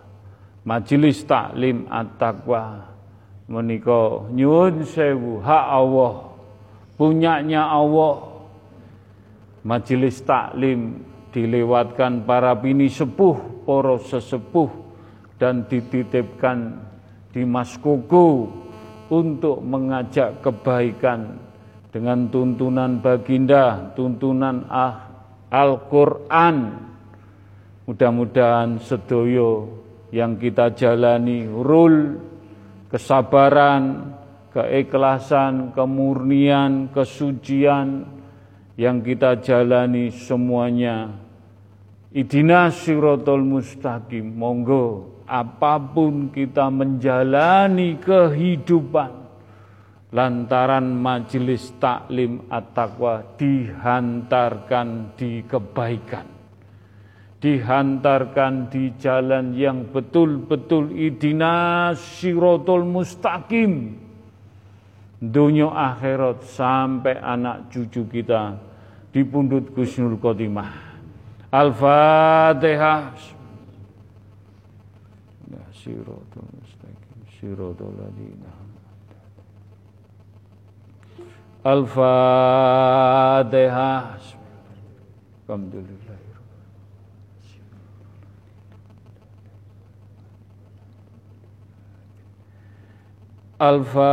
majelis taklim at-taqwa menika nyuwun sewu hak Allah punyanya Allah majelis taklim dilewatkan para bini sepuh para sesepuh dan dititipkan di Mas Koko untuk mengajak kebaikan dengan tuntunan baginda, tuntunan ah, Al-Quran. Mudah-mudahan sedoyo yang kita jalani rul kesabaran, keikhlasan, kemurnian, kesucian yang kita jalani semuanya. Idina sirotol mustaqim. Monggo apa pun kita menjalani kehidupan lantaran majelis taklim at-taqwa dihantarkan di kebaikan dihantarkan di jalan yang betul-betul idina sirotol mustaqim. Dunia akhirat sampai anak cucu kita di pundut Gusnul Khotimah. Al-Fatihah. Sirotol mustaqim sirotol ladina Al-Fatihah. Alhamdulillah Al-Fatihah.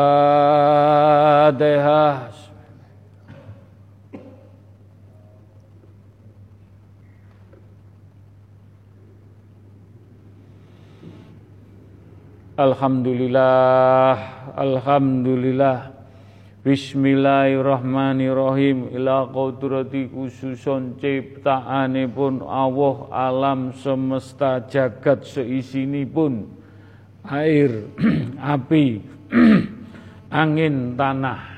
Alhamdulillah, Alhamdulillah. Bismillahirrahmanirrahim ila qudrati khususon ciptaanipun Allah alam semesta jagat seisinipun air [CLEARS THROAT] api [CLEARS THROAT] angin tanah.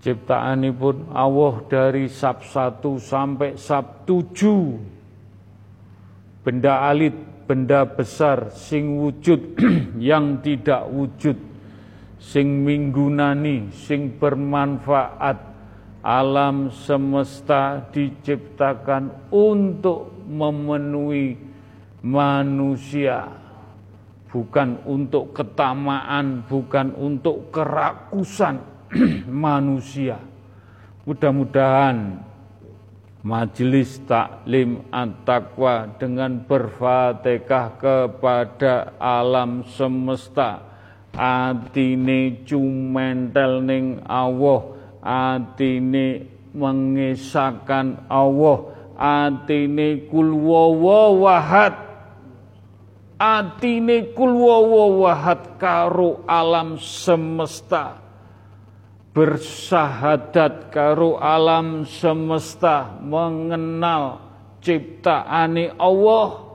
Ciptaanipun Allah dari sab 1 sampai sab 7 benda alit benda besar sing wujud [CLEARS THROAT] yang tidak wujud sing minggunani sing bermanfaat. Alam semesta diciptakan untuk memenuhi manusia bukan untuk ketamaan, bukan untuk kerakusan [CLEARS THROAT] manusia. Mudah-mudahan Majelis Taklim At-Taqwa dengan berfatihah kepada alam semesta atine cumentel ning Allah atine mengisahkan Allah atine kul atine kul wahad karo alam semesta. Bersahadat karo alam semesta mengenal ciptaane Allah.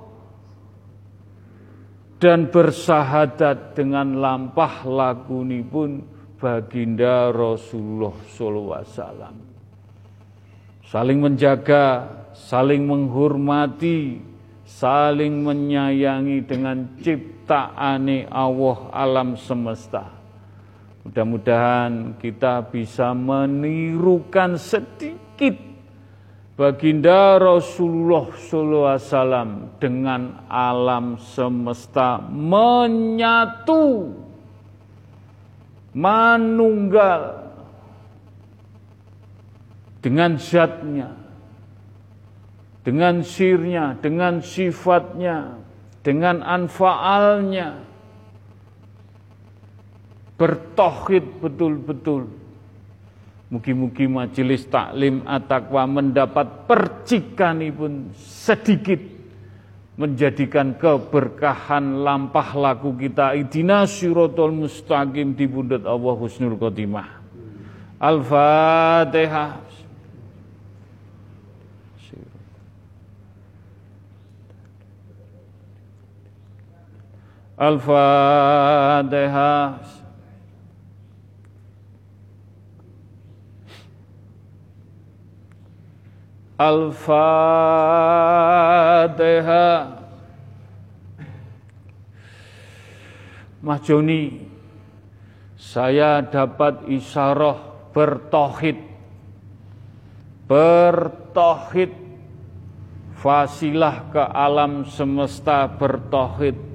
Dan bersahadat dengan lampah pun baginda Rasulullah sallallahu alaihi wasallam. Saling menjaga saling menghormati saling menyayangi dengan ciptaane Allah alam semesta. Mudah-mudahan kita bisa menirukan sedikit baginda Rasulullah SAW dengan alam semesta menyatu, manunggal dengan zatnya, dengan sirnya, dengan sifatnya, dengan anfaalnya, bertohid betul-betul. Mugi-mugi majelis taklim atakwa mendapat percikan pun sedikit menjadikan keberkahan lampah laku kita idina sirotol mustaqim di Allah husnul khotimah. Al-Fatihah. Al-Fatihah. Al-Fatihah. Mas Joni, saya dapat isyarah bertohid. Bertohid. Fasilah ke alam semesta bertohid.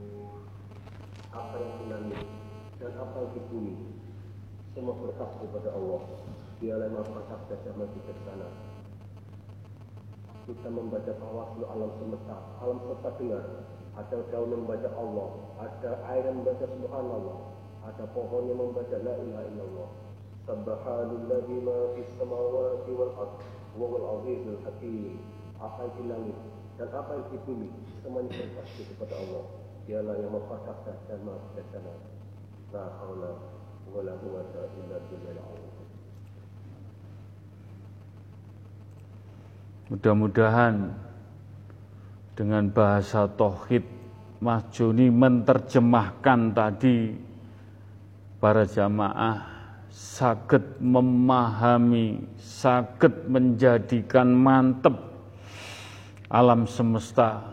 apa yang langit dan apa yang di bumi semua berkat kepada Allah dialah yang dan maha bijaksana kita membaca tawassul alam semesta, alam semesta dengar. Ada daun yang membaca Allah, ada air yang membaca Subhanallah, ada pohon yang membaca La ilaha illallah. Subhanalladzi ma fis samawati wal ard wa wal azizul hakim. Apa yang di dan apa yang di bumi semuanya berkasih kepada Allah. Dialah yang dahsyat dan haula wala quwwata illa billah. Mudah-mudahan dengan bahasa Tauhid Mas Joni menerjemahkan tadi para jamaah sakit memahami, sakit menjadikan mantep alam semesta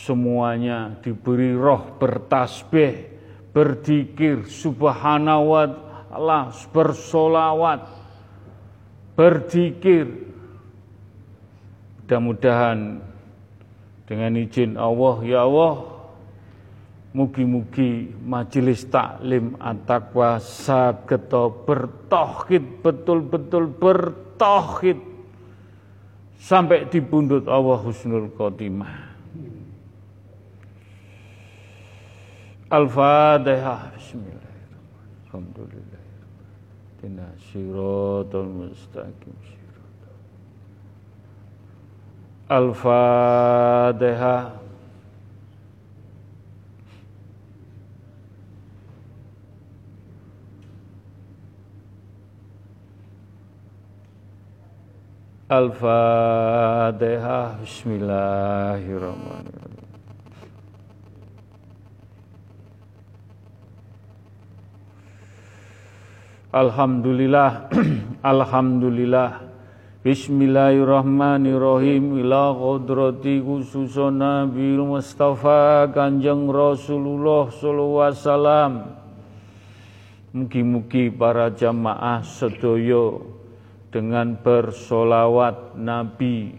semuanya diberi roh bertasbih, berdikir, subhanahu wa ta'ala, bersolawat, berdikir, Mudah-mudahan dengan izin Allah, ya Allah, mugi-mugi majelis taklim at-taqwa sageto bertauhid betul-betul bertauhid sampai di pundut Allah husnul khotimah. Al-Fatihah. Bismillahirrahmanirrahim. Alhamdulillah. Tina siratul mustaqim. Al-Fatihah. Al-Fatihah. Bismillahirrahmanirrahim. Alhamdulillah, [CLEARS THROAT] Alhamdulillah. Bismillahirrahmanirrahim. Ila qadrati khususun Nabi Mustafa Kanjeng Rasulullah sallallahu alaihi wasallam. Mugi-mugi para jamaah sedoyo dengan bersolawat Nabi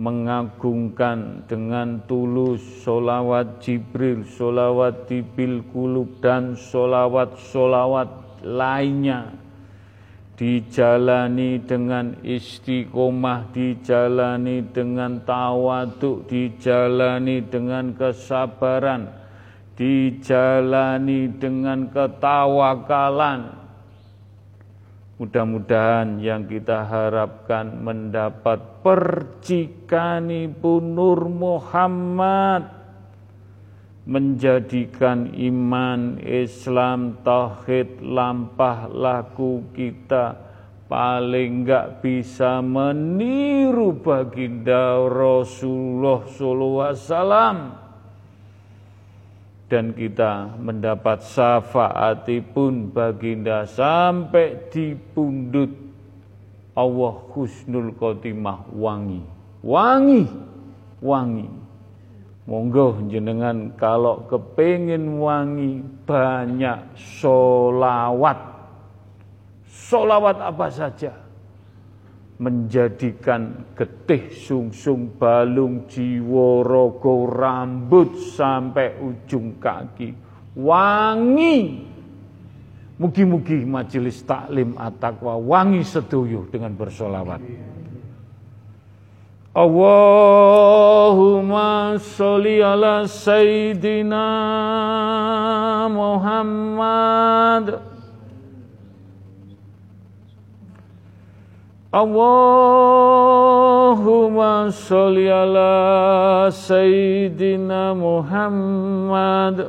mengagungkan dengan tulus solawat Jibril, solawat Tibil Kulub dan solawat-solawat lainnya dijalani dengan istiqomah, dijalani dengan tawaduk, dijalani dengan kesabaran, dijalani dengan ketawakalan. Mudah-mudahan yang kita harapkan mendapat percikanipun Nur Muhammad menjadikan iman Islam tauhid lampah laku kita paling enggak bisa meniru baginda Rasulullah SAW dan kita mendapat syafaatipun baginda sampai di pundut Allah husnul khotimah. Wangi wangi wangi Monggo jenengan kalau kepingin wangi banyak solawat. Solawat apa saja. Menjadikan getih sungsung balung jiwa rogo rambut sampai ujung kaki. Wangi. Mugi-mugi majelis taklim at-taqwa wangi sedoyo dengan bersolawat. Allahumma sholli ala Sayyidina Muhammad. Allahumma sholli ala Sayyidina Muhammad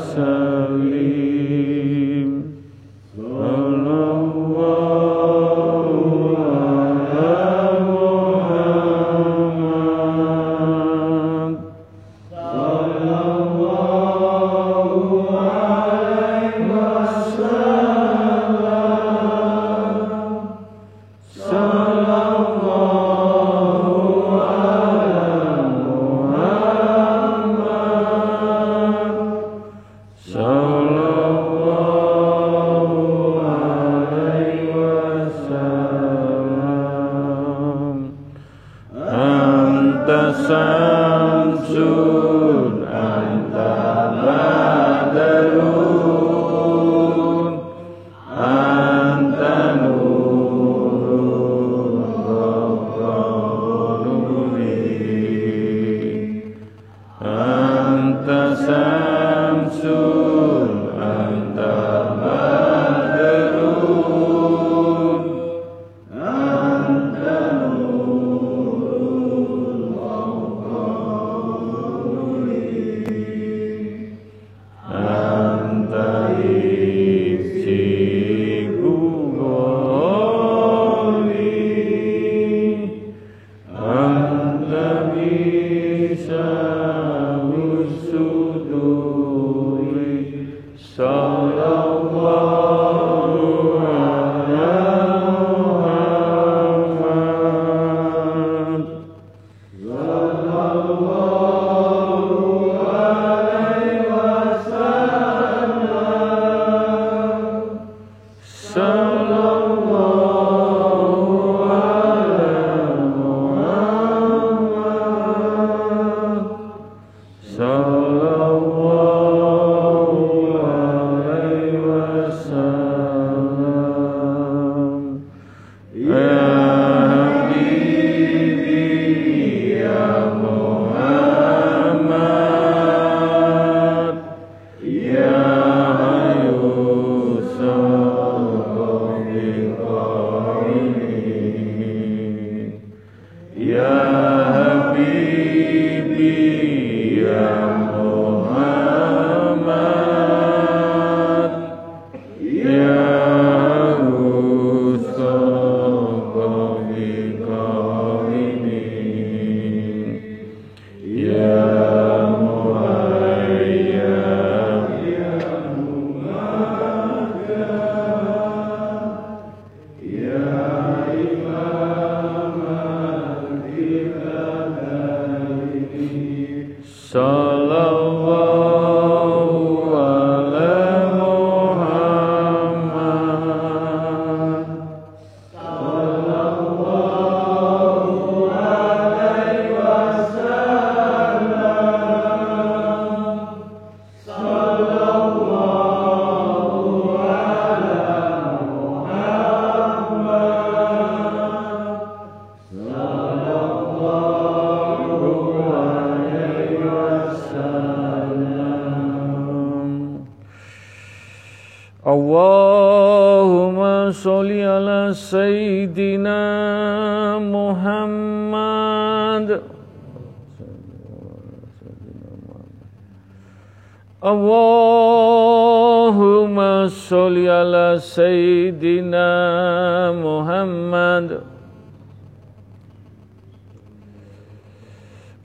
Sir.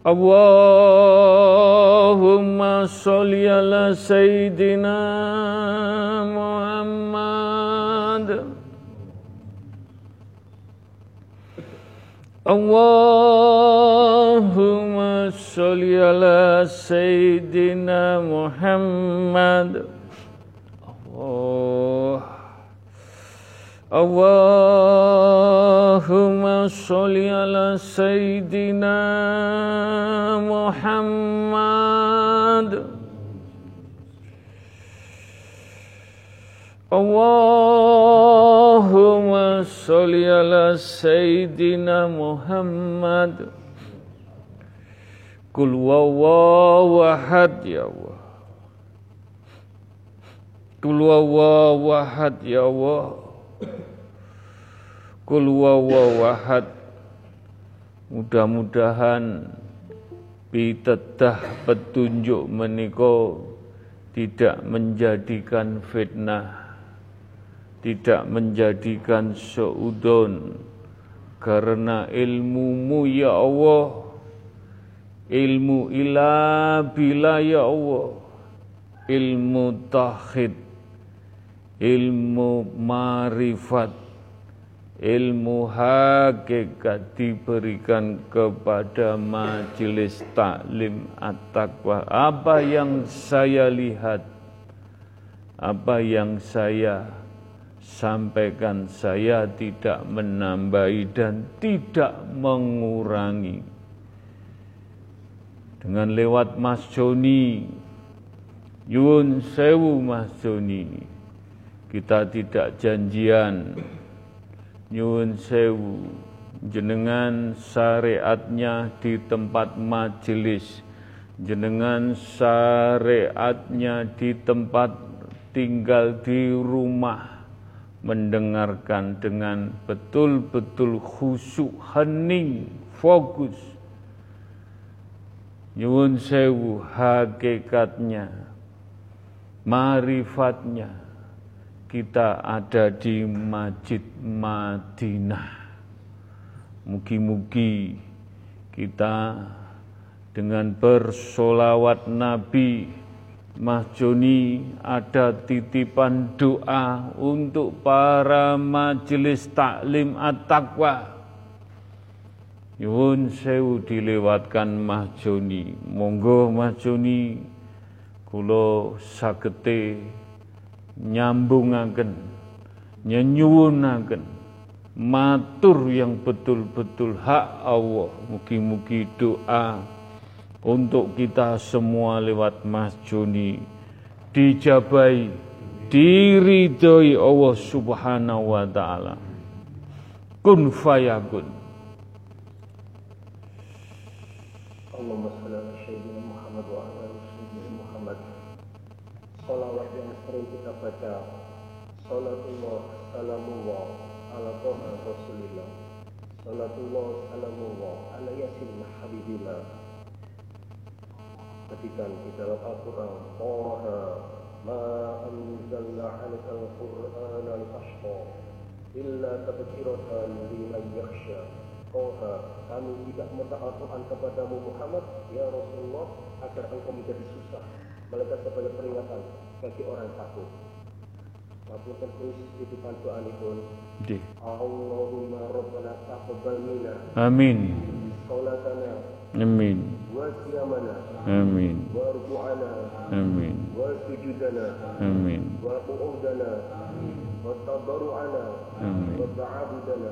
Allahumma sholli ala Sayyidina ala Sayyidina محمد. اللهم صل على سيدنا محمد. قل والله أحد يا الله. قل والله أحد يا الله. قل والله أحد. Mudah-mudahan pitedah petunjuk meniko tidak menjadikan fitnah tidak menjadikan seudon karena ilmumu ya Allah ilmu ilah bila ya Allah ilmu tahid ilmu marifat ilmu hakikat diberikan kepada majelis taklim at-taqwa. Apa yang saya lihat, apa yang saya sampaikan, saya tidak menambahi dan tidak mengurangi. Dengan lewat Mas Joni, Yun Sewu Mas Joni, kita tidak janjian nyuwun sewu. Jenengan syariatnya di tempat majelis. Jenengan syariatnya di tempat tinggal di rumah. Mendengarkan dengan betul-betul khusyuk hening fokus. Nyuwun sewu hakikatnya marifatnya kita ada di Masjid Madinah. Mugi-mugi kita dengan bersolawat Nabi Mas ada titipan doa untuk para majelis taklim at-taqwa. Yun sewu dilewatkan Mas. Monggo Mas Joni kulo sagete nyambungaken nyenyuwunaken matur yang betul-betul hak Allah. Mugi-mugi doa untuk kita semua lewat Mas Joni dijabai diridhoi Allah Subhanahu wa taala. Kun fayakun. Allahumma shalli ala sayyidina Muhammad wa ala sayyidina Muhammad Salawat yang sering kita baca Salatullah salamullah ala toha rasulillah Salatullah salamullah ala yasin habibillah Ketikan di dalam Al-Quran Toha ma anzalna alika al-Quran al-Ashqa Illa tabkiratan liman yakhsha. Toha kami tidak minta Al-Quran kepadamu Muhammad Ya Rasulullah agar engkau menjadi susah Melainkan sebagai peringatan bagi orang takut Maupun terus titipan doa pun Di. Allahumma Rabbana taqabbal minna. Amin. Salatana Amin. Wa siyamana Amin. Wa ruku'ana Amin. Wa sujudana Amin. Wa qu'udana wa tadarru'ana Amin. wa ta'abudana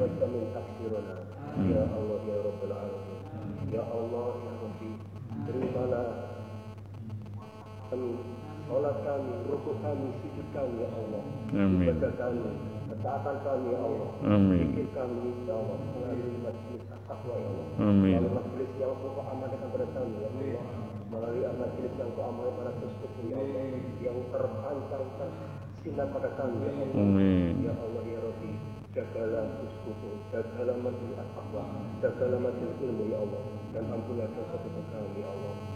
wa tamin taksirana Ya Allah ya Rabbal Alamin. Ya Allah ya Rabbi terimalah kami sholat kami, rukuk kami, sujud kami ya Allah. Amin. ibadah kami, ketaatan kami ya Allah. Amin. Pikir kami ya Allah. Melalui majlis takwa ya Allah. Amin. melalui majlis yang kau amanahkan kepada kami ya Allah. Melalui majlis yang kau amanahkan pada sesuatu ya Allah. Yang terpancar tersinar pada kami ya Allah. Amin. Ya Allah ya Rabbi jagalah uskufu jagalah majlis takwa jagalah majlis ilmu ya Allah. Dan ampunilah dosa-dosa kami ya Allah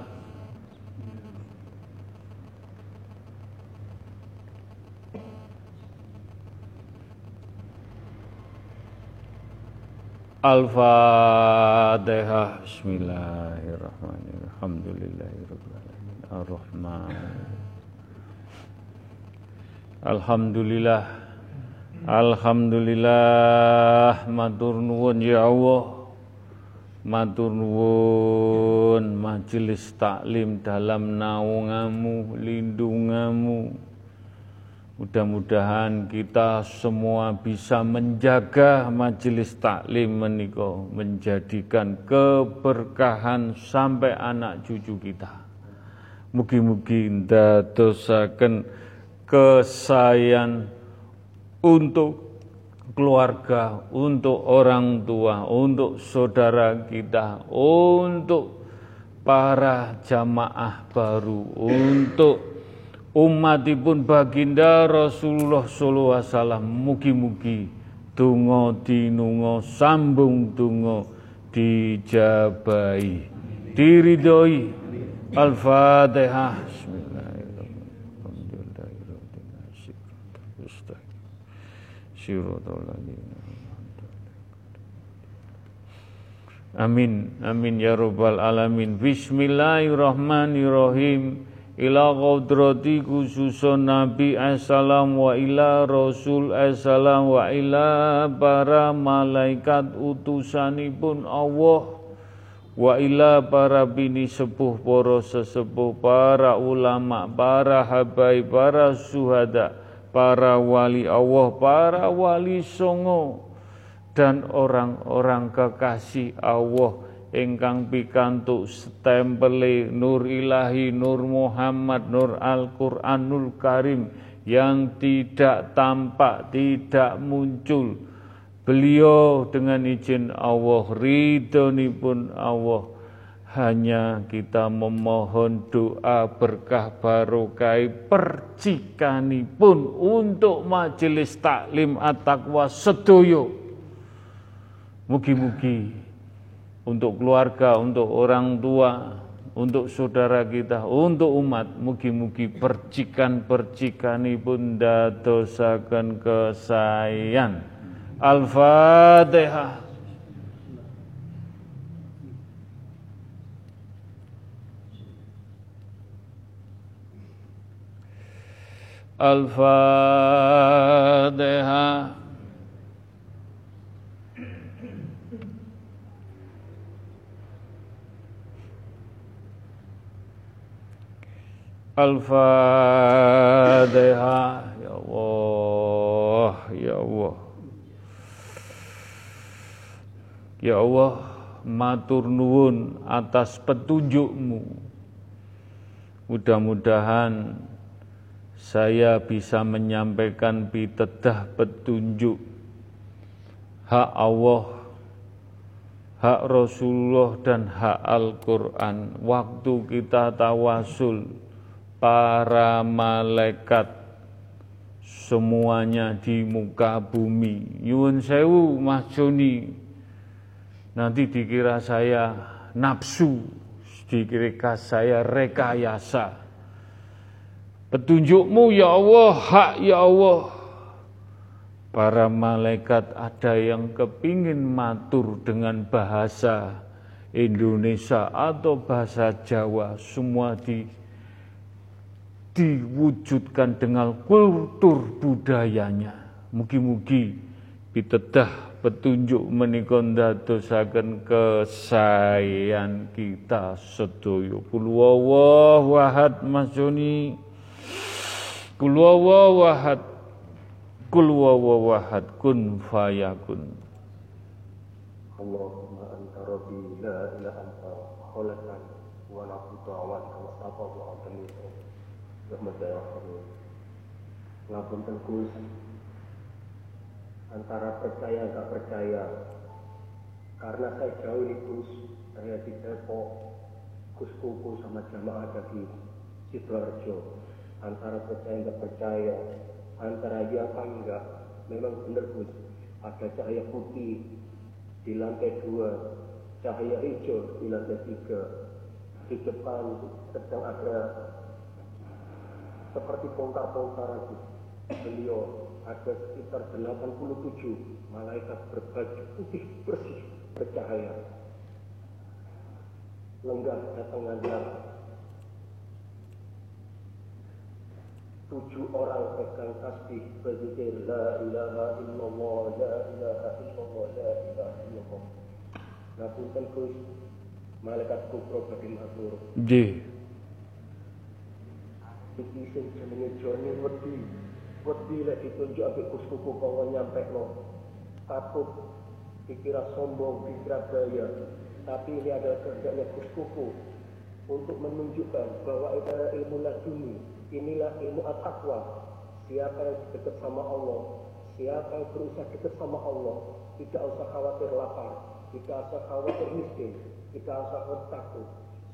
Al-Fatihah Bismillahirrahmanirrahim. Alhamdulillahirrahmanirrahim Ar-Rahman Alhamdulillah. Alhamdulillah. Matur nuwun ya Allah. Matur nuwun. Majelis taklim dalam naungamu Lindungamu Mudah-mudahan kita semua bisa menjaga majelis taklim menika menjadikan keberkahan sampai anak cucu kita. Mugi-mugi ndadosaken kesayan untuk keluarga, untuk orang tua, untuk saudara kita, untuk para jamaah baru, untuk umatipun baginda Rasulullah sallallahu alaihi wasallam mugi-mugi donga dinunga sambung donga dijabahi diridhoi Al-Fatihah. Amin, amin ya rabbal alamin. Bismillahirrahmanirrahim. Ila qadrati khususun Nabi assalam wa ila Rasul assalam wa ila para malaikat utusanipun Allah. Wa ila para bini sepuh para sesepuh para ulama para habai para suhada para wali Allah para wali songo dan orang-orang kekasih Allah ingkang pikantuk stempele Nur Ilahi Nur Muhammad Nur Al-Qur'anul Karim yang tidak tampak tidak muncul Beliau dengan izin Allah, ridhoni pun Allah, hanya kita memohon doa berkah barokah percikani pun untuk majelis taklim at-taqwa sedoyo. Mugi-mugi untuk keluarga, untuk orang tua, untuk saudara kita, untuk umat, mugi-mugi percikan-percikani pun dadosaken kesayan. Al-Fatihah. Al-Fatihah. Al-Fatihah. Ya Allah, ya Allah. Ya Allah, matur nuwun atas petunjukmu. Mudah-mudahan saya bisa menyampaikan pitedah petunjuk hak Allah, hak Rasulullah dan hak Al-Quran. Waktu kita tawasul, para malaikat semuanya di muka bumi. Yun sewu Mas Joni, Nanti dikira saya nafsu, dikira saya rekayasa. Petunjukmu ya Allah, hak ya Allah. Para malaikat ada yang kepingin matur dengan bahasa Indonesia atau bahasa Jawa, semua di, diwujudkan dengan kultur budayanya. Mugi-mugi pitedah petunjuk menika ndadosaken kesayan kita sedaya. Kul wahad Mas Joni. Kul wahad kul wahad kun. Fayakun Allahumma anta rabbi la ilaha anta wa la wa Ngapunten Gusti antara percaya nggak percaya. Karena saya jauh di Gus saya di Depok Gus Kuku sama jamaah ada di Sidoarjo. Antara percaya nggak percaya antara iya apa enggak memang benar Gus ada cahaya putih di lantai dua cahaya hijau di lantai tiga. Di depan sedang ada seperti bongkar-bongkar beliau ada sekitar 87 malaikat berbaju putih bersih bercahaya. Lenggah datang ngandar tujuh orang pegang tasbih berzikir la ilaha illallah la ilaha illallah la ilaha illallah. Ngapunten Gus. Malaikat kubro badhe matur nggih iki sing jenenge jane wedi. Wedi lek ditunjuk ambek kuskuku kau nyampe lo takut dikira sombong dikira gaya. Tapi ini adalah kerjanya kuskuku untuk menunjukkan bahwa adalah ilmu laduni. Inilah ilmu at-taqwa. Siapa yang dekat sama Allah? Siapa yang berusaha dekat sama Allah? Tidak usah khawatir lapar tidak usah khawatir miskin tidak usah takut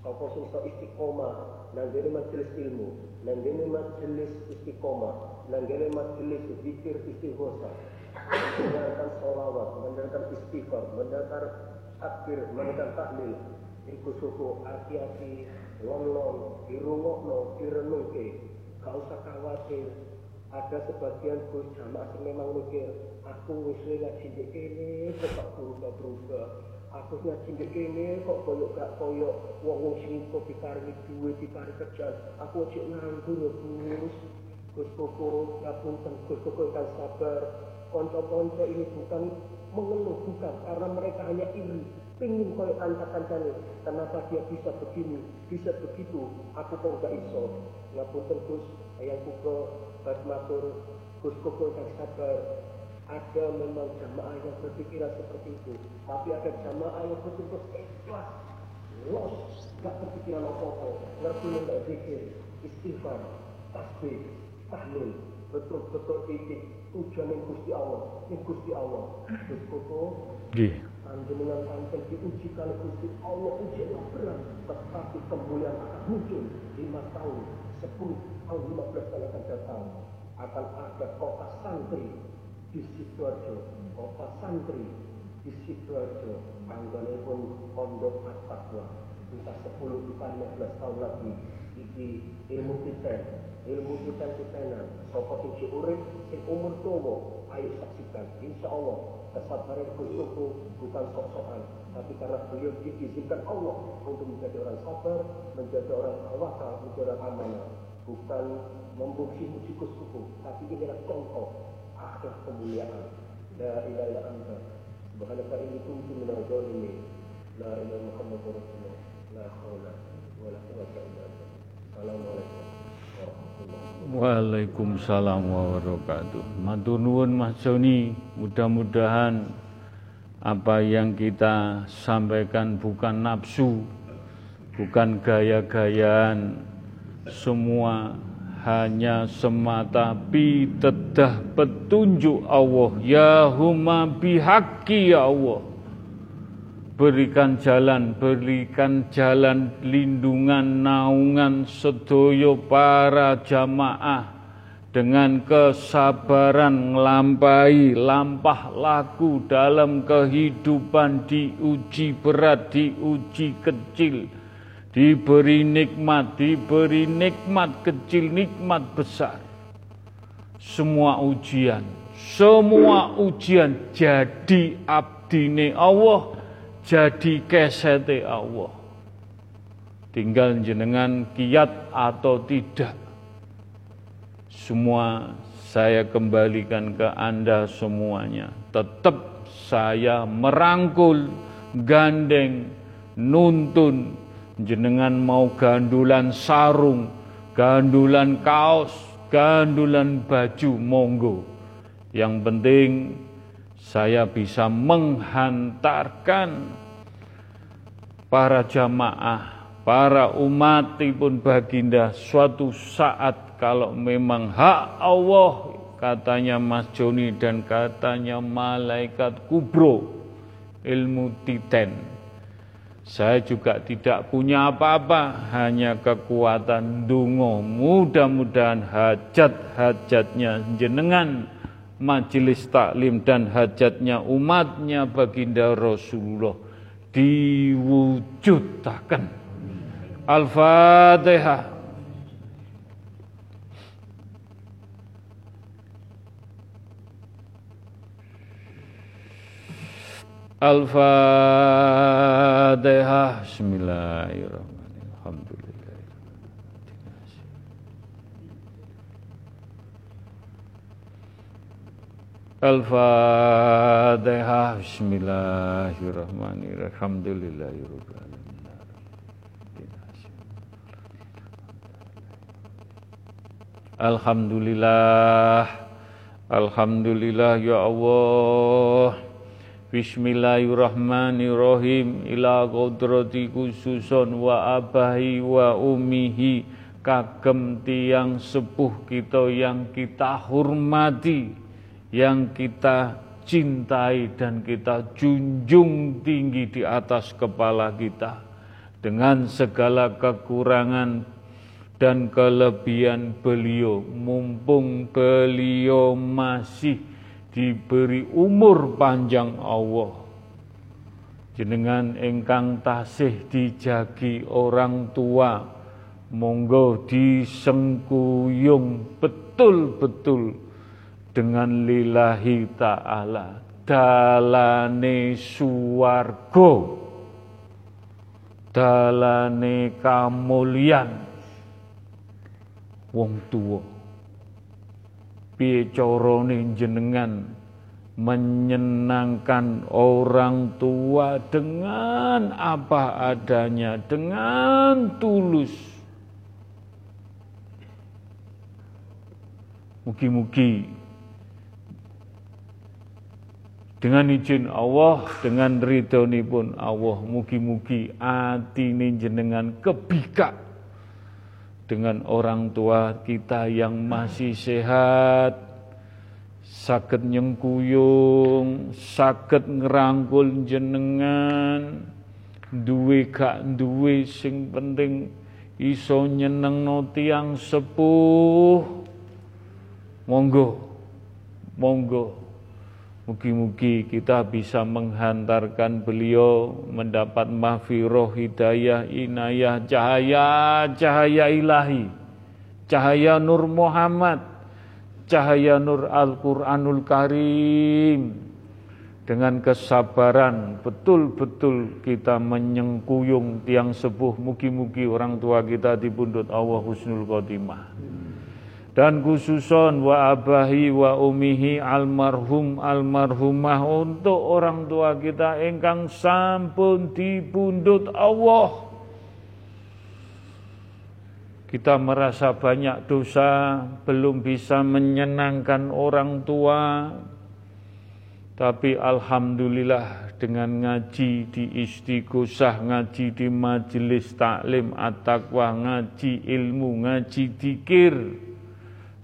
Sapa sing istiqomah nang majelis ilmu, nang majelis istiqomah, nanggene majelis zikir istighosah mendengarkan sholawat mendengarkan istighfar mendengarkan takbir mendengarkan tahlil iku suku hati-hati Lolong, dirungokno, direnungke. Gak usah khawatir. Ada sebagian gus jamaah memang mikir, aku wis ngaji kene kok berubah-berubah. Aku ngaji di kene kok koyo gak koyo wong-wong sing kok diparingi duwe, diparingi kerjaan. Aku aja nganggur ya Gus. Gus Koko, ngapunten Gus Koko kan sabar. Konco-konco ini bukan mengeluh, bukan. Karena mereka hanya iri pingin koyo kanca-kancane. Kenapa dia bisa begini? Bisa begitu. Aku kok gak iso. Ngapunten Gus. Ayang kuko bas matur Gus koko yang sabar ada memang jamaah yang berpikiran seperti itu tapi ada jamaah yang betul-betul ikhlas. Los gak berpikiran apa-apa. Ngerti nggak? Zikir istighfar tasbih tahlil. Betul-betul ini tujuan yang Gusti Allah. Yang Gusti Allah. Gus koko Panjenengan pancen diuji kali Gusti Allah. Uji berat, tetapi kemuliaan akan muncul lima tahun, sepuluh tahun, lima belas tahun akan datang. Akan ada kota santri di Sidoarjo, kota santri di Sidoarjo, anggone pun pondok fatwa. Entah sepuluh, entah lima belas tahun lagi, iki ilmu kita, ilmu kita kita, sopo sing urip, sing umur tua, ayo saksikan, insya Allah kesabaran itu bukan sok-sokan, tapi karena beliau diizinkan Allah untuk menjadi orang sabar, menjadi orang tawakal, menjadi orang amanah, bukan memuji-muji kusuku, tapi ini adalah contoh akhir kemuliaan. La ilaha anta, subhanaka inni kuntu minal zalimin. La ilaha Muhammadur Rasulullah. La haula wa la quwwata illa billah. Assalamualaikum. Waalaikumsalam warahmatullahi wabarakatuh. Mas Joni, mudah-mudahan apa yang kita sampaikan bukan nafsu, bukan gaya-gayaan, semua hanya semata pitedah petunjuk Allah. Ya huma bihaqi ya Allah. Berikan jalan, berikan jalan lindungan, naungan sedoyo para jamaah. Dengan kesabaran melampai lampah laku dalam kehidupan diuji berat, diuji kecil, diberi nikmat, diberi nikmat kecil, nikmat besar. Semua ujian, semua ujian jadi abdine Allah jadi kesete Allah. Tinggal jenengan kiat atau tidak. Semua saya kembalikan ke Anda semuanya. Tetap saya merangkul, gandeng, nuntun. Jenengan mau gandulan sarung, gandulan kaos, gandulan baju, monggo. Yang penting saya bisa menghantarkan para jamaah, para umat pun baginda suatu saat kalau memang hak Allah katanya Mas Joni dan katanya malaikat kubro ilmu titen saya juga tidak punya apa-apa hanya kekuatan dungo mudah-mudahan hajat-hajatnya jenengan majelis taklim dan hajatnya umatnya baginda Rasulullah diwujudkan. Al-Fatihah. Al-Fatihah. Bismillahirrahmanirrahim. Al-Fatihah Bismillahirrahmanirrahim. Alhamdulillahirrahmanirrahim. Alhamdulillah. Alhamdulillah ya Allah Bismillahirrahmanirrahim. Ila kodrati khususon wa abahi wa umihi. Kagem tiang sepuh kita yang kita hormati yang kita cintai dan kita junjung tinggi di atas kepala kita. Dengan segala kekurangan dan kelebihan beliau mumpung beliau masih diberi umur panjang Allah. Jenengan ingkang tasih dijagi orang tua monggo disengkuyung betul-betul dengan lillahi ta'ala dalane suwargo dalane kamulyan. Wong tuwa piye carane jenengan menyenangkan orang tua dengan apa adanya dengan tulus. Mugi-mugi dengan izin Allah, dengan ridhoni pun Allah, mugi-mugi ini jenengan kebika dengan orang tua kita yang masih sehat, sakit nyengkuyung, sakit ngerangkul jenengan, duwe gak duwe sing penting iso nyenengno tiang sepuh. Monggo, monggo Mugi-mugi kita bisa menghantarkan beliau mendapat mahfiroh, hidayah, inayah, cahaya, cahaya ilahi, cahaya Nur Muhammad, cahaya Nur Al-Quranul Karim. Dengan kesabaran betul-betul kita menyengkuyung tiang sepuh. Mugi-mugi orang tua kita dibundut Allah Husnul Khotimah dan khususon wa abahi wa umihi almarhum almarhumah untuk orang tua kita engkang sampun dibundut Allah. Kita merasa banyak dosa belum bisa menyenangkan orang tua. Tapi alhamdulillah dengan ngaji di istighosah, ngaji di majelis taklim at-taqwa, ngaji ilmu, ngaji dikir,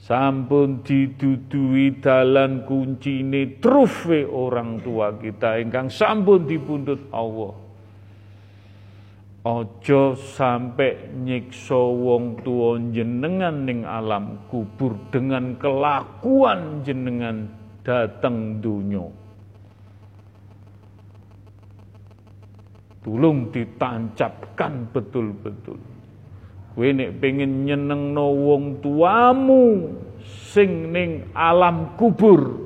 sampun didudui dalan kuncine trufe orang tua kita ingkang sampun dipundhut Allah Ojo sampai nyiksa wong tua jenengan ning alam kubur dengan kelakuan jenengan datang dunia. Tolong ditancapkan betul-betul. Kowe nek pengen nyenengno wong tuamu sing ning alam kubur.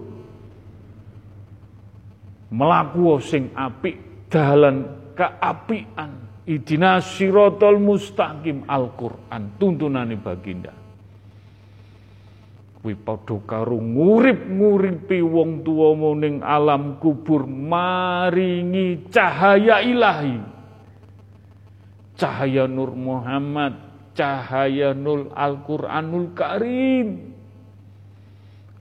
Melaku sing apik dalan keapian. Idina sirotol mustaqim Al-Qur'an tuntunane baginda. Kuwi padha karo ngurip-nguripi wong tuamu ning alam kubur maringi cahaya ilahi. Cahaya Nur Muhammad cahaya nul Al-Qur'anul Karim.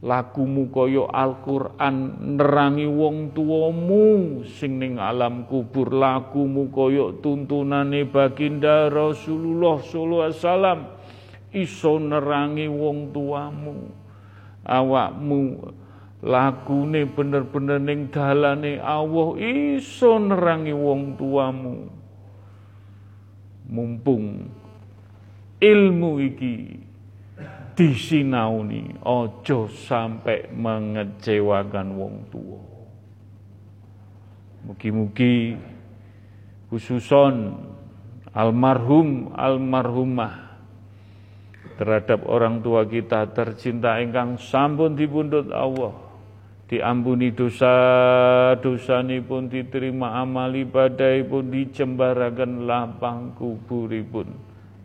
Lakumu koyo Al-Qur'an nerangi wong tuamu. Sing ning alam kubur lakumu koyo tuntunane baginda Rasulullah sallallahu alaihi wasallam. Iso nerangi wong tuamu. Awakmu lakune bener-bener ning dalane Allah iso nerangi wong tuamu. Mumpung ilmu iki disinauni ojo sampai mengecewakan wong tua mugi-mugi khususon almarhum almarhumah terhadap orang tua kita tercinta ingkang sampun dipundhut Allah diampuni dosa ni pun diterima amal ibadah pun dicembarakan lapang kuburipun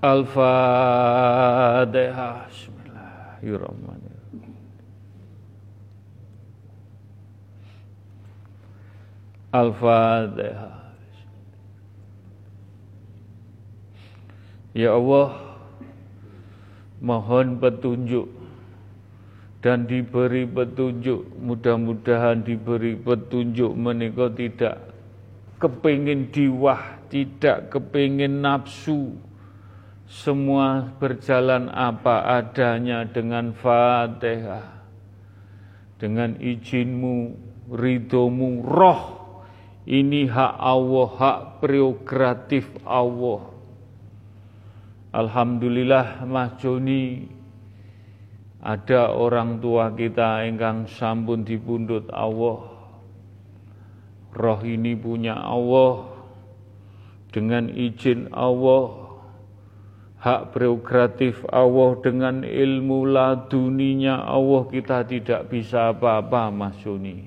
Al-Fatihah. Bismillahirrahmanirrahim. Al-Fatihah. Ya Allah, mohon petunjuk dan diberi petunjuk mudah-mudahan diberi petunjuk menika tidak kepingin diwah tidak kepingin nafsu semua berjalan apa adanya dengan fatihah dengan izinmu ridomu roh. Ini hak Allah hak prerogatif Allah. Alhamdulillah Mas Joni ada orang tua kita engkang sampun dipundhut Allah. Roh ini punya Allah. Dengan izin Allah hak prerogatif Allah dengan ilmu laduninya Allah kita tidak bisa apa-apa Mas Joni.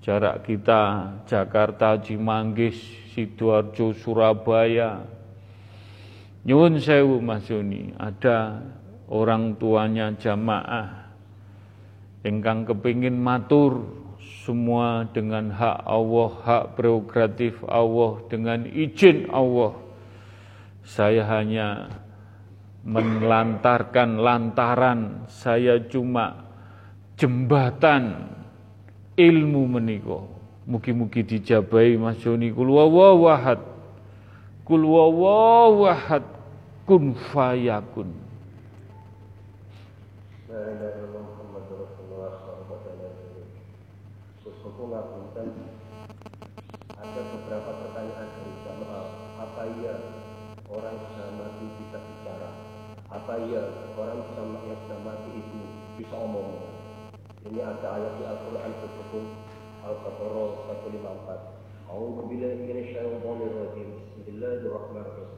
Jarak kita Jakarta, Cimanggis, Sidoarjo, Surabaya. Nyuwun sewu Mas Joni, ada orang tuanya jamaah engkang kepingin matur semua dengan hak Allah, hak prerogatif Allah, dengan izin Allah. Saya hanya melantarkan lantaran, saya cuma jembatan ilmu meniko. Mugi-mugi dijabai Mas Joni kul wawahad. Kul wawahad. ada beberapa pertanyaan dari jamaah. Apa iya orang bisa mati bisa bicara? Apa iya orang bisa yang sudah mati itu bisa omong? Ini ada ayat di Al-Quran tersebut Al-Baqarah 154. A'udzu billahi minasyaitonir rajim. Bismillahirrahmanirrahim.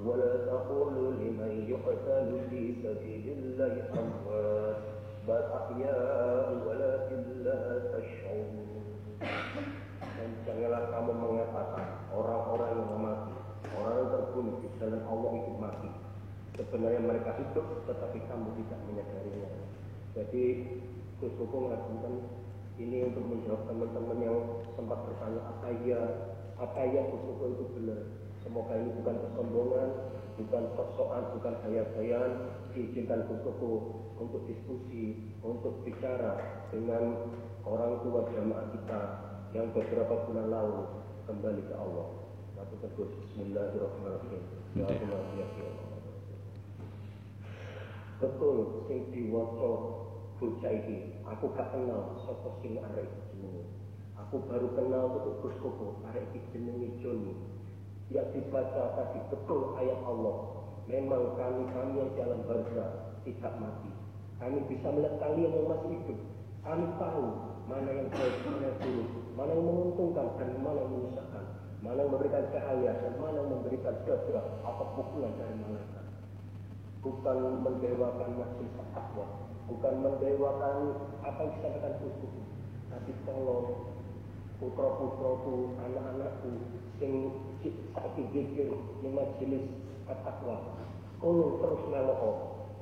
ولا تقولوا لمن يقتل في سبيل الله أموات بل أحياء ولكن لا تشعرون dan janganlah kamu mengatakan orang-orang yang mati orang yang terbunuh di dalam Allah itu mati sebenarnya mereka hidup tetapi kamu tidak menyadarinya jadi Gus Koko mengatakan ini untuk menjawab teman-teman yang sempat bertanya apa ya apa ya Gus Koko itu benar Semoga ini bukan kesombongan, bukan sosokan, bukan gaya-gayaan. Diizinkan Kusuku untuk diskusi, untuk bicara dengan orang tua jamaah kita yang beberapa bulan lalu kembali ke Allah. Satu tegus Bismillahirrahmanirrahim. Ya Allah, ya Allah. Betul, sing diwaca bocah iki, aku gak kenal sapa sing arek jenenge. Aku baru kenal untuk Gus Koko, arek iki jenenge Joni yang dibaca tadi betul ayat Allah. Memang kami-kami yang dalam barzah tidak mati. Kami bisa melihat kalian yang masih hidup. Kami tahu mana yang baik, mana yang buruk, mana yang menguntungkan dan mana yang menyusahkan, mana yang memberikan cahaya dan mana yang memberikan jadwal atau pukulan dari malaikat. Bukan mendewakan masjid takwa, bukan mendewakan apa yang disampaikan khusus, tapi tolong putra-putraku, anak-anakku, sing saiki geger di majelis at-taqwa. Kono terus meloko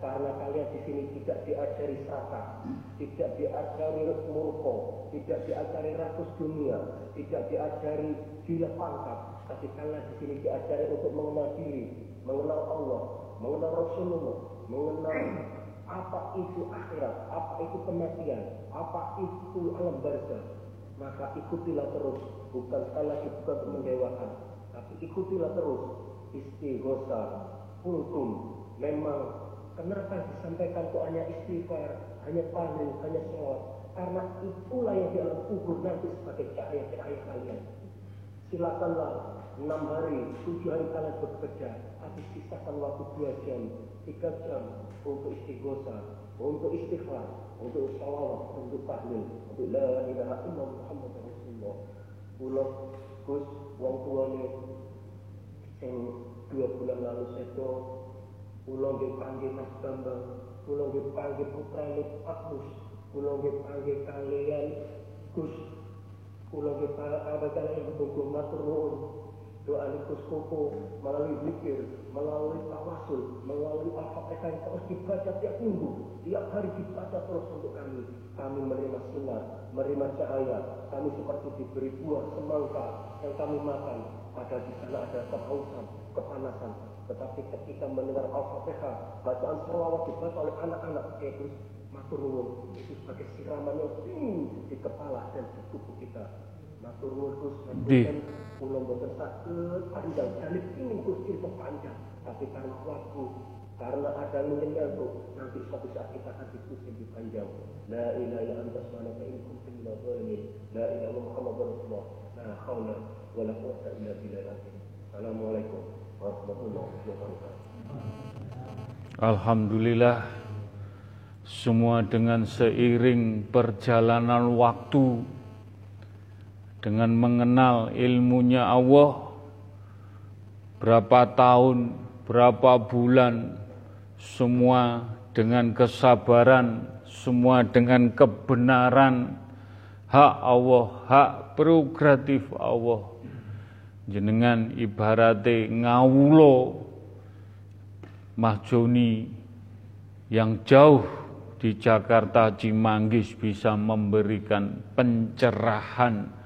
karena kalian di sini tidak diajari seraka, tidak diajari murko, tidak diajari rakus dunia, tidak diajari gila pangkat, tapi kalian di sini diajari untuk mengenal diri, mengenal Allah, mengenal Rasulullah, mengenal apa itu akhirat, apa itu kematian, apa itu alam barzah. Maka ikutilah terus, bukan sekali lagi bukan untuk tapi ikutilah terus. Istighosah. Kultum. Memang kenapa disampaikan itu hanya istighfar hanya panen hanya sholat? Karena itulah yang di alam kubur nanti sebagai cahaya-cahaya kalian. Silakanlah enam hari tujuh hari kalian bekerja. Tapi sisakan waktu dua jam tiga jam untuk istighosah untuk istighfar untuk salawat untuk tahlil. Untuk la ilaha illallah Muhammad Rasulullah. Pulau Gus wong tuane sing dua bulan lalu seto kula nggih panggih Mas Bambang kula nggih panggih putrane Agus kula nggih panggih kalian Gus kula nggih apa kalian kudu matur nuwun doa Gus Koko melalui zikir, melalui tawasul, melalui al-fatihah yang terus dibaca tiap minggu, tiap hari dibaca terus untuk kami. Kami menerima sinar, menerima cahaya, kami seperti diberi buah semangka yang kami makan. Padahal di sana ada kehausan, kepanasan, Tetapi ketika mendengar Al-Fatihah, bacaan salawat dibaca oleh anak-anak, itu matur nuwun. Itu sebagai siraman yang di kepala dan di tubuh kita. Matur nuwun Gus, kula mboten saged panjang jalip ini Gusti panjang tapi karena waktu karena ada tuh nanti suatu saat kita akan diskusi lebih panjang. La ilaha illa anta subhanaka in kuntu minadh dhalimin la ilaha illa muhammadur rasulullah. La haula wala quwwata illa billah assalamualaikum warahmatullahi wabarakatuh. Alhamdulillah semua dengan seiring perjalanan waktu dengan mengenal ilmunya Allah berapa tahun, berapa bulan, semua dengan kesabaran, semua dengan kebenaran, hak Allah, hak prerogatif Allah. Jenengan ibarate ngawulo Mahjoni yang jauh di Jakarta Cimanggis bisa memberikan pencerahan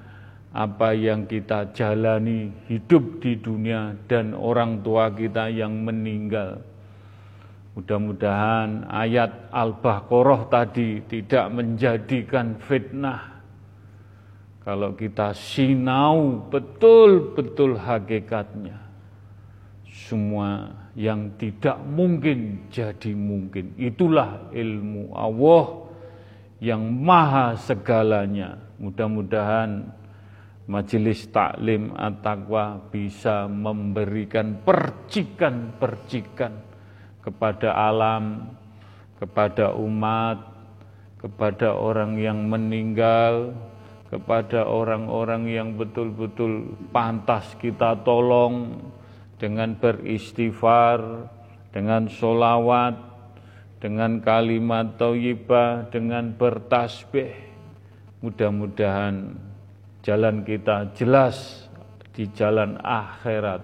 apa yang kita jalani hidup di dunia dan orang tua kita yang meninggal. Mudah-mudahan ayat Al-Baqarah tadi tidak menjadikan fitnah. Kalau kita sinau betul-betul hakikatnya, semua yang tidak mungkin jadi mungkin. Itulah ilmu Allah yang maha segalanya. Mudah-mudahan Majelis Taklim At-Taqwa bisa memberikan percikan-percikan kepada alam, kepada umat, kepada orang yang meninggal, kepada orang-orang yang betul-betul pantas kita tolong dengan beristighfar, dengan solawat, dengan kalimat thayyibah, dengan bertasbih. Mudah-mudahan jalan kita jelas di jalan akhirat.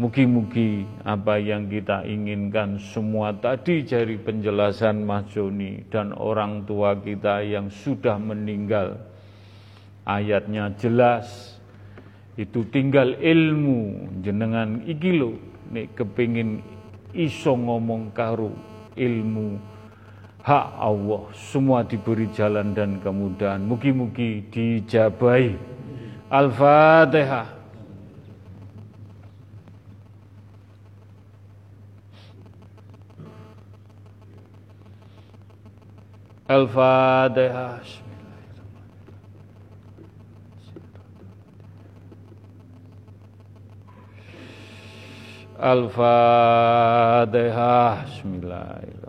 Mugi-mugi apa yang kita inginkan semua tadi dari penjelasan Mas Joni dan orang tua kita yang sudah meninggal. Ayatnya jelas, itu tinggal ilmu jenengan iki lho kepingin iso ngomong karo ilmu hak Allah semua diberi jalan dan kemudahan. Mugi-mugi dijabai Al-Fatihah. Al-Fatihah. Al-Fatihah. Bismillahirrahmanirrahim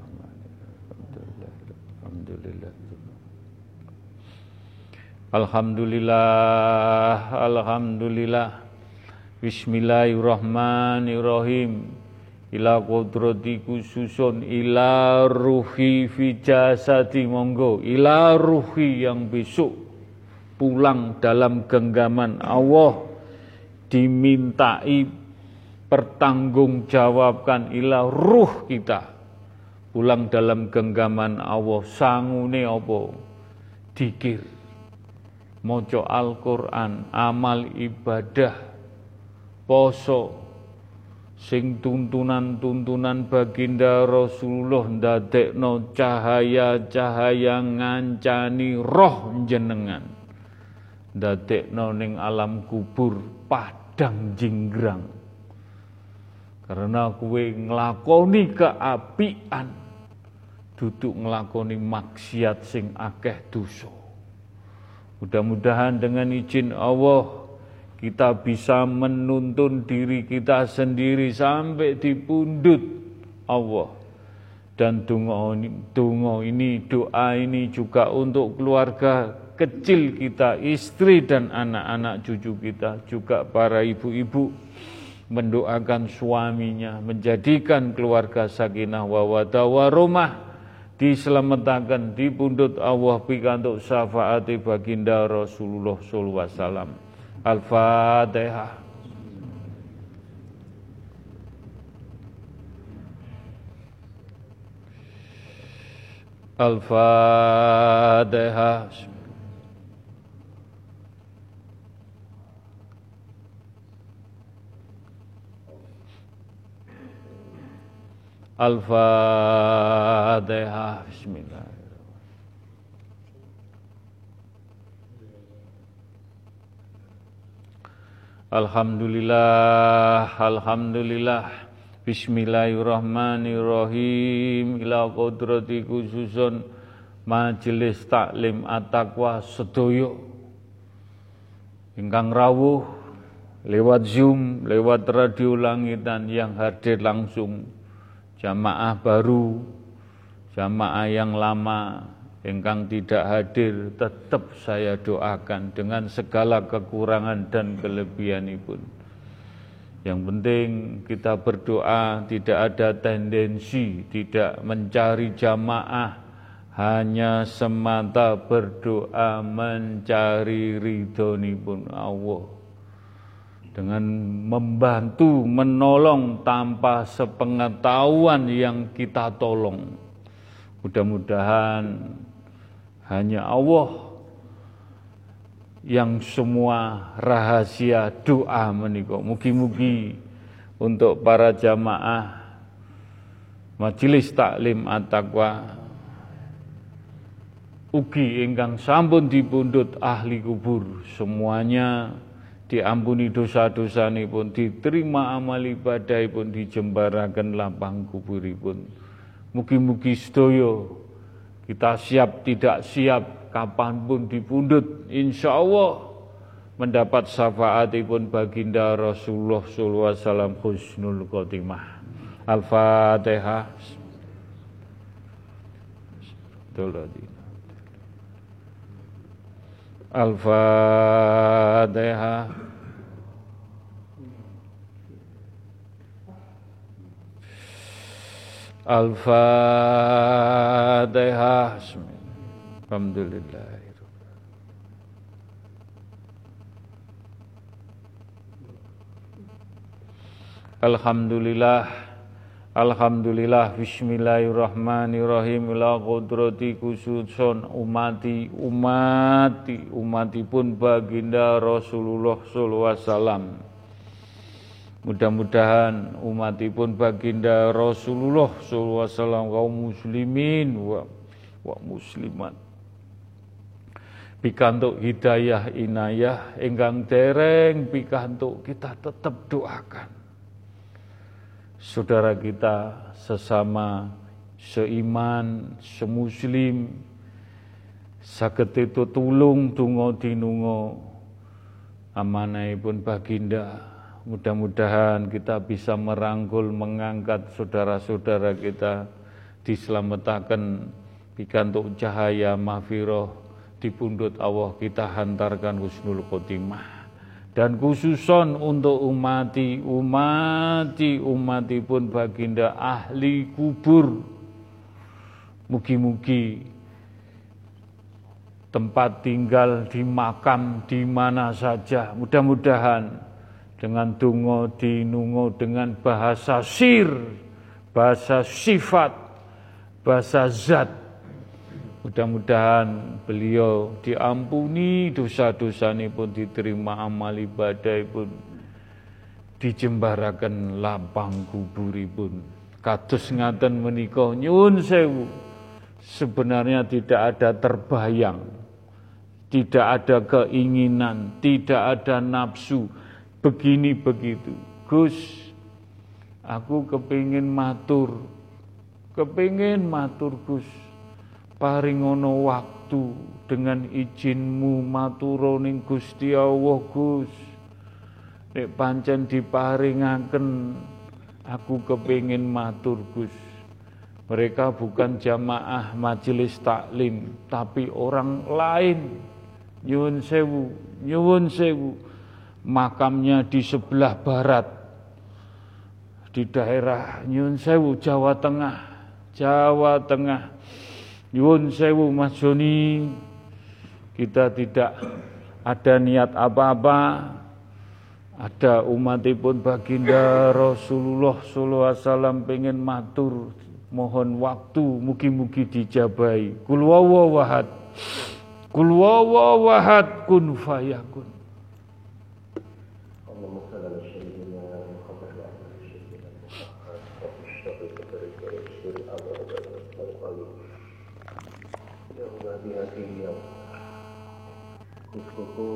Alhamdulillah, Alhamdulillah. Bismillahirrahmanirrahim. Ila kodrati khususun ila ruhi fi jasadi monggo. Ila ruhi yang besok pulang dalam genggaman Allah dimintai pertanggungjawabkan ila ruh kita pulang dalam genggaman Allah sangune apa dikir moco Al-Quran, amal ibadah, poso, sing tuntunan-tuntunan baginda Rasulullah ndadekno cahaya-cahaya ngancani roh jenengan. Ndadekno ning alam kubur padang jinggrang. Karena kue nglakoni keapian duduk nglakoni maksiat sing akeh dosa. Mudah-mudahan dengan izin Allah kita bisa menuntun diri kita sendiri sampai di pundut Allah. Dan dungo ini, dungo ini, doa ini juga untuk keluarga kecil kita, istri dan anak-anak cucu kita, juga para ibu-ibu mendoakan suaminya, menjadikan keluarga sakinah wa warahmah diselamatkan di pundut Allah pikantuk syafaati baginda Rasulullah sallallahu alaihi wasallam. Al-Fatihah. Al-Fatihah. Al-Fatihah. Bismillah. Alhamdulillah, Alhamdulillah. Bismillahirrahmanirrahim. Ila kodrati khususun majelis taklim at-taqwa sedoyo. Ingkang rawuh lewat Zoom, lewat radio langitan yang hadir langsung. Jamaah baru, jamaah yang lama, engkang tidak hadir tetap saya doakan dengan segala kekurangan dan kelebihan pun. Yang penting kita berdoa tidak ada tendensi tidak mencari jamaah hanya semata berdoa mencari ridhoni pun Allah dengan membantu menolong tanpa sepengetahuan yang kita tolong mudah-mudahan hanya Allah yang semua rahasia doa menikah. Mugi-mugi untuk para jamaah Majelis Taklim At-Taqwa ugi ingkang sampun dipundhut ahli kubur semuanya diampuni dosa-dosa pun diterima amal ibadah pun dijembaraken lapang kuburipun mugi-mugi sedaya kita siap tidak siap, kapan pun dipundut, insya Allah mendapat syafaatipun baginda Rasulullah sallallahu alaihi wasallam husnul khotimah. Al-Fatihah. Al-Fatihah. Al-Fatihah. Alhamdulillah. Alhamdulillah Alhamdulillah Bismillahirrahmanirrahim. Ila qudrati khususun umati umati umati pun baginda Rasulullah wasallam. Mudah-mudahan umatipun baginda Rasulullah SAW kaum muslimin wa, wa muslimat. Pikantuk hidayah inayah enggang dereng pikantuk kita tetap doakan saudara kita sesama seiman semuslim saged itu tulung tungo dinungo pun baginda. Mudah-mudahan kita bisa merangkul, mengangkat saudara-saudara kita diselamatkan pikantuk cahaya mahfiroh di pundut Allah kita hantarkan husnul khotimah dan khususon untuk umati umati umati pun baginda ahli kubur mugi-mugi tempat tinggal di makam di mana saja mudah-mudahan dengan tungo dinungo dengan bahasa sir, bahasa sifat, bahasa zat. Mudah-mudahan beliau diampuni dosa-dosa ini pun diterima amal ibadah pun dijembarakan lapang kuburipun. Kados ngaten menika nyuwun sewu. Sebenarnya tidak ada terbayang, tidak ada keinginan, tidak ada nafsu, begini begitu. Gus, aku kepingin matur, kepingin matur Gus, paringono waktu dengan izinmu maturoning Gusti Allah Gus. Nek pancen diparingaken aku kepingin matur Gus. Mereka bukan jamaah majelis taklim, tapi orang lain. Nyuwun sewu, nyuwun sewu makamnya di sebelah barat di daerah Nyun Sewu Jawa Tengah Jawa Tengah Nyun Sewu Mas Joni. Kita tidak ada niat apa-apa. Ada umatipun baginda Rasulullah sallallahu alaihi wasallam pengen matur mohon waktu mugi-mugi dijabai kul wawahad kul wawahad kun fayakun Kuskuku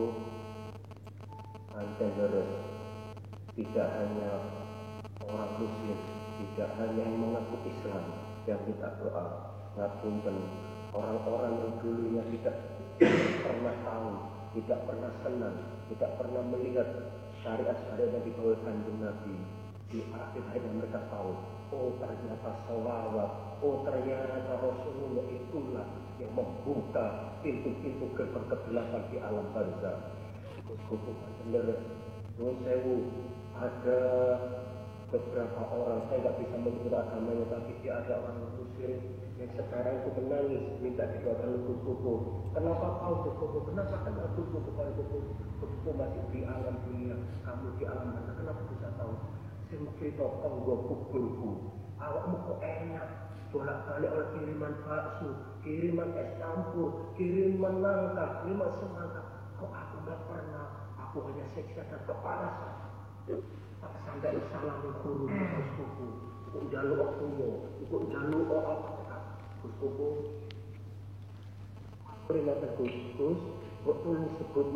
Anteneres tidak hanya orang muslim tidak hanya yang mengaku Islam yang kita doa ngapunten orang-orang yang dulunya tidak pernah tahu tidak pernah senang tidak pernah melihat syariat-syariat yang dibawakan Nabi di akhir hayat mereka tahu oh ternyata selawat oh ternyata Rasulullah itulah yang membuka pintu-pintu gerbang kegelapan di alam benar sewu. Ada beberapa orang saya nggak bisa menyebut agamanya tapi dia ada orang muslim yang sekarang itu menangis minta didoakan Gus Kuku kenapa kau Kuku kenapa kenal Gus Kuku kalau Gus Kuku masih di alam dunia? Kamu di alam mana? Kenapa bisa tahu? Sing cerita tonggo kukulku awakmu kok enak bolak balik oleh kiriman bakso kiriman es campur kiriman nangka kiriman semangka. Kok aku nggak pernah? Aku hanya seksa dan kepanasan. Tak sampai salam guru Gus Kuku kok jalur waktunya kok jalur apa Gus Kuku Gus. Kok tolong sebut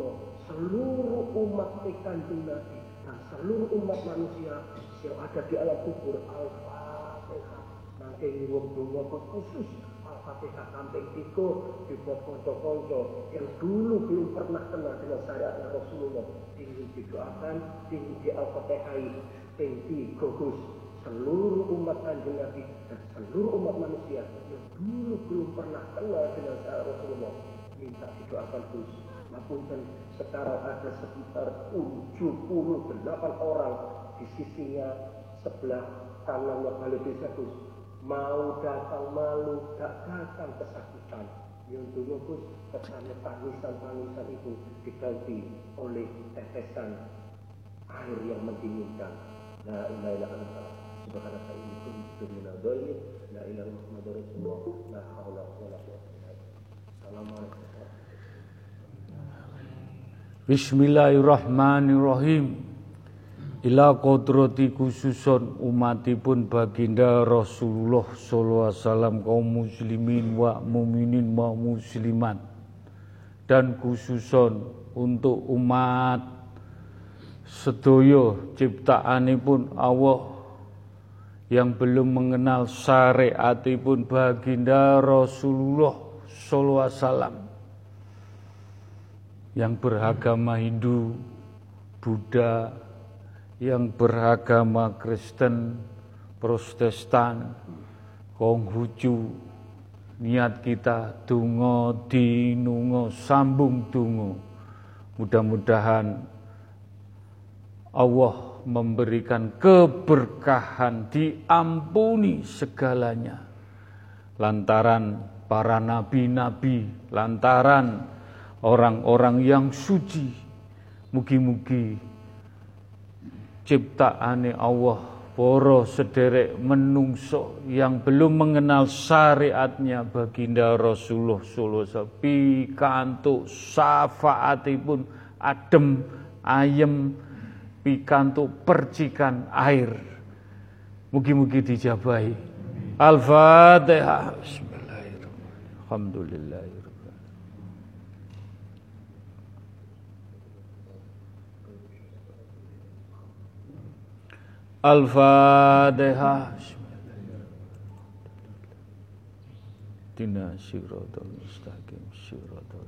seluruh umat ikan Nabi dan seluruh umat manusia yang ada di alam kubur Al-Fatihah nanti ngirum dungo khusus Al-Fatihah sampai tiga dibuat konco-konco yang dulu belum pernah kenal dengan syariat Rasulullah. Tinggi didoakan tinggi di Al-Fatihah tinggi gugus. Seluruh umat kanjeng Nabi dan seluruh umat manusia yang dulu belum pernah kenal dengan syariat Rasulullah minta didoakan khusus. Ngapunten sekarang ada sekitar 78 orang di sisinya sebelah kanannya Balai Desa. Mau datang malu, gak datang kesakitan. Yang dulu Gus, kesannya tangisan-tangisan itu diganti oleh tetesan air yang mendinginkan. La ilaha illallah. Subhanaka inni kuntu minadh dhalimin. La ilaha illallah Rasulullah. La haula wala quwwata illa billah. Assalamualaikum. Bismillahirrahmanirrahim. Ila kodrati khususon umatipun baginda Rasulullah sallallahu alaihi wasallam kaum muslimin wa muminin wa muslimat. Dan khususon untuk umat sedoyo ciptaanipun Allah yang belum mengenal syariatipun baginda Rasulullah sallallahu alaihi wasallam. Yang beragama Hindu, Buddha, yang beragama Kristen, Protestan, Konghucu, niat kita dungo dinungo sambung dungo. Mudah-mudahan Allah memberikan keberkahan, diampuni segalanya. Lantaran para nabi-nabi, lantaran orang-orang yang suci. Mugi-mugi ciptaane Allah poro sederek menungso yang belum mengenal syariatnya baginda Rasulullah alaihi wasallam. Pikantuk syafaatipun adem ayem pikantuk percikan air. Mugi-mugi dijabahi. Al-Fatihah. Bismillahirrahmanirrahim. Alhamdulillah Al-Fatihah. Dina siratal mustaqim siratal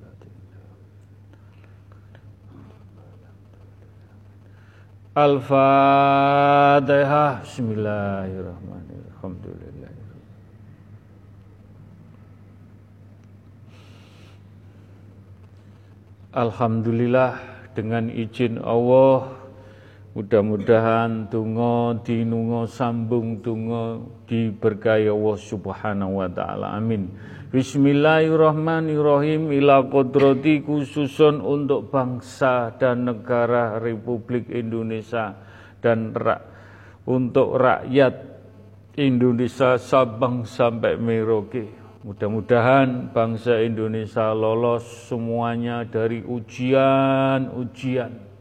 Al-Fatihah. Bismillahirrahmanirrahim. Alhamdulillah. Alhamdulillah dengan izin Allah Mudah-mudahan tungo dinungo sambung tungo diberkahi Allah Subhanahu wa taala. Amin. Bismillahirrahmanirrahim ila kodrati khususun untuk bangsa dan negara Republik Indonesia dan rak, untuk rakyat Indonesia Sabang sampai Merauke. Mudah-mudahan bangsa Indonesia lolos semuanya dari ujian-ujian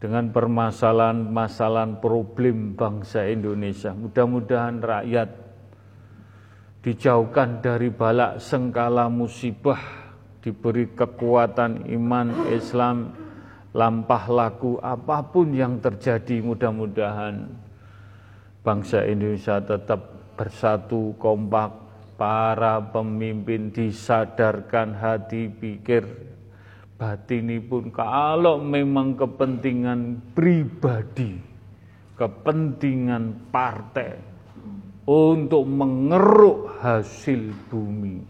dengan permasalahan-masalahan problem bangsa Indonesia. Mudah-mudahan rakyat dijauhkan dari balak sengkala musibah, diberi kekuatan iman Islam, lampah laku apa pun yang terjadi mudah-mudahan bangsa Indonesia tetap bersatu kompak para pemimpin disadarkan hati pikir batin ini pun kalau memang kepentingan pribadi kepentingan partai untuk mengeruk hasil bumi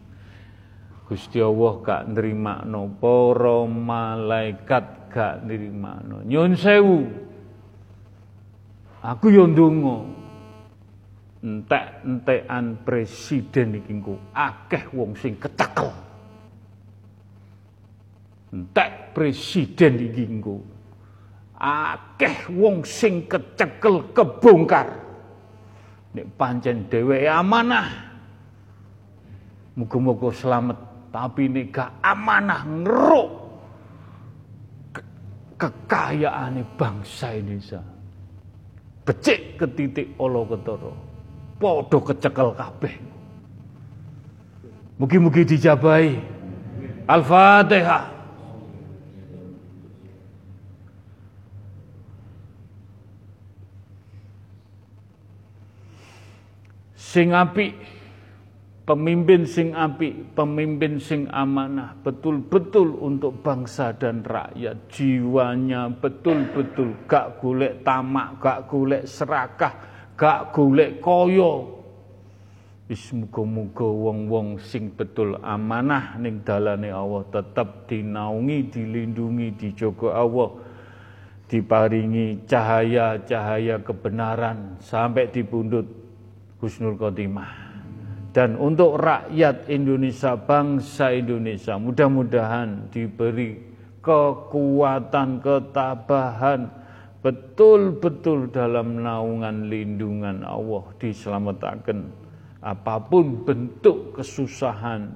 Gusti Allah gak nerima no para malaikat gak nerima no nyun sewu. Aku yo ndonga entek-entekan presiden iki engko akeh wong sing kecekel entek presiden iki engko akeh wong sing kecekel kebongkar nek pancen dheweke amanah muga-muga selamat tapi ini gak amanah ngeruk ke kekayaan bangsa Indonesia. Becik ke titik olo ketoro. Podo kecekel kabeh. Mugi-mugi dijabai. Al-Fatihah. Sing apik pemimpin sing api, pemimpin sing amanah, betul-betul untuk bangsa dan rakyat. Jiwanya betul-betul gak golek tamak, gak golek serakah, gak golek koyo. Wis muga-muga wong-wong sing betul amanah ning dalane Allah tetap dinaungi, dilindungi, dijogo Allah. Diparingi cahaya-cahaya kebenaran sampai di pundut Husnul Khotimah dan untuk rakyat Indonesia, bangsa Indonesia, mudah-mudahan diberi kekuatan, ketabahan, betul-betul dalam naungan lindungan Allah diselamatkan. Apa pun bentuk kesusahan,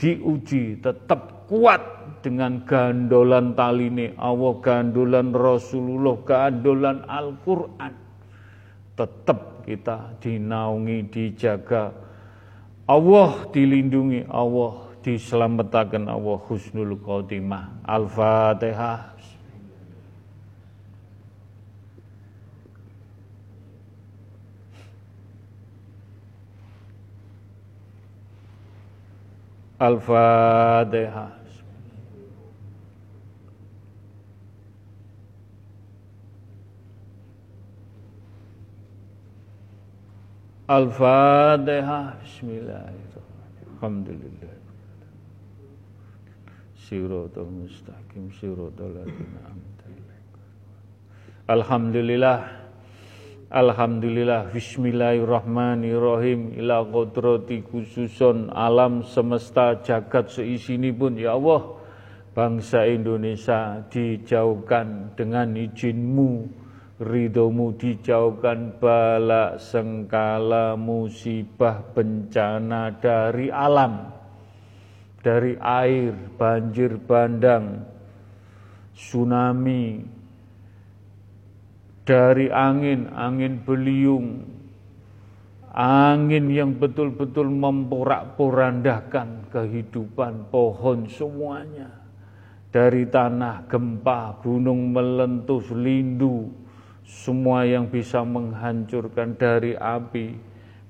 diuji tetap kuat dengan gandolan taline Allah, gandolan Rasulullah, gandolan Al-Quran. Tetap kita dinaungi, dijaga, Allah dilindungi, Allah diselamatkan Allah husnul khotimah. Al-Fatihah. Al-Fatihah. Al-Fatihah. Bismillahirrahmanirrahim. Alhamdulillah. Siratul mustaqim, siratul ladzina Alhamdulillah. Alhamdulillah Bismillahirrahmanirrahim Ila kodrati khususon alam semesta jagat seisini pun Ya Allah Bangsa Indonesia dijauhkan dengan izinmu Ridhomu dijauhkan balak sengkala musibah bencana dari alam dari air, banjir bandang, tsunami, dari angin, angin beliung, angin yang betul-betul memporak-porandakan kehidupan pohon semuanya. Dari tanah gempa, gunung meletus, lindu, semua yang bisa menghancurkan dari api,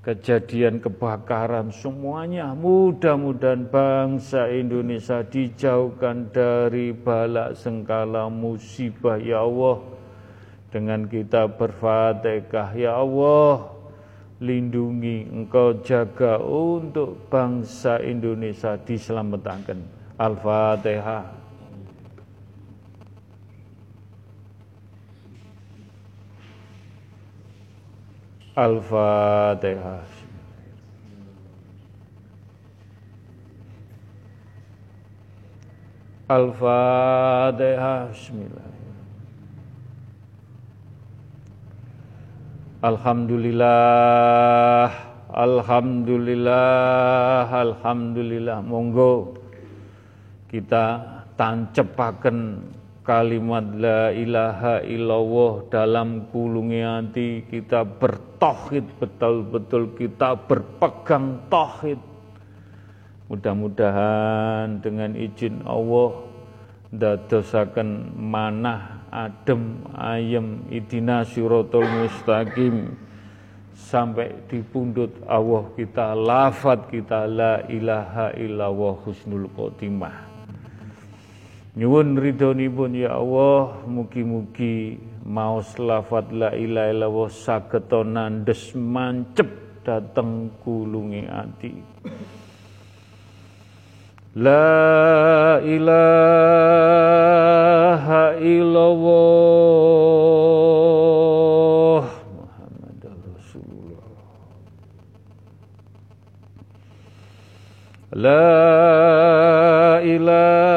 kejadian kebakaran, semuanya mudah-mudahan bangsa Indonesia dijauhkan dari balak sengkala musibah ya Allah. Dengan kita berfatihah ya Allah, lindungi engkau jaga untuk bangsa Indonesia diselamatkan. Al-Fatihah. Al-Fatihah. Alhamdulillah, Alhamdulillah, Alhamdulillah. Monggo kita tancepaken kalimat la ilaha illallah dalam kulungi hati kita bertauhid betul-betul kita berpegang tauhid. Mudah-mudahan dengan izin Allah dadosaken manah adem ayem idina siratal mustaqim. Sampai di pundut Allah kita lafat kita la ilaha illallah husnul khotimah nyuwun ridhonipun ya Allah mugi-mugi maos lafat la ilaha illallah sageta nandes mancep dateng kulungi ati. La ilaha illallah Muhammad Rasulullah. La ilaha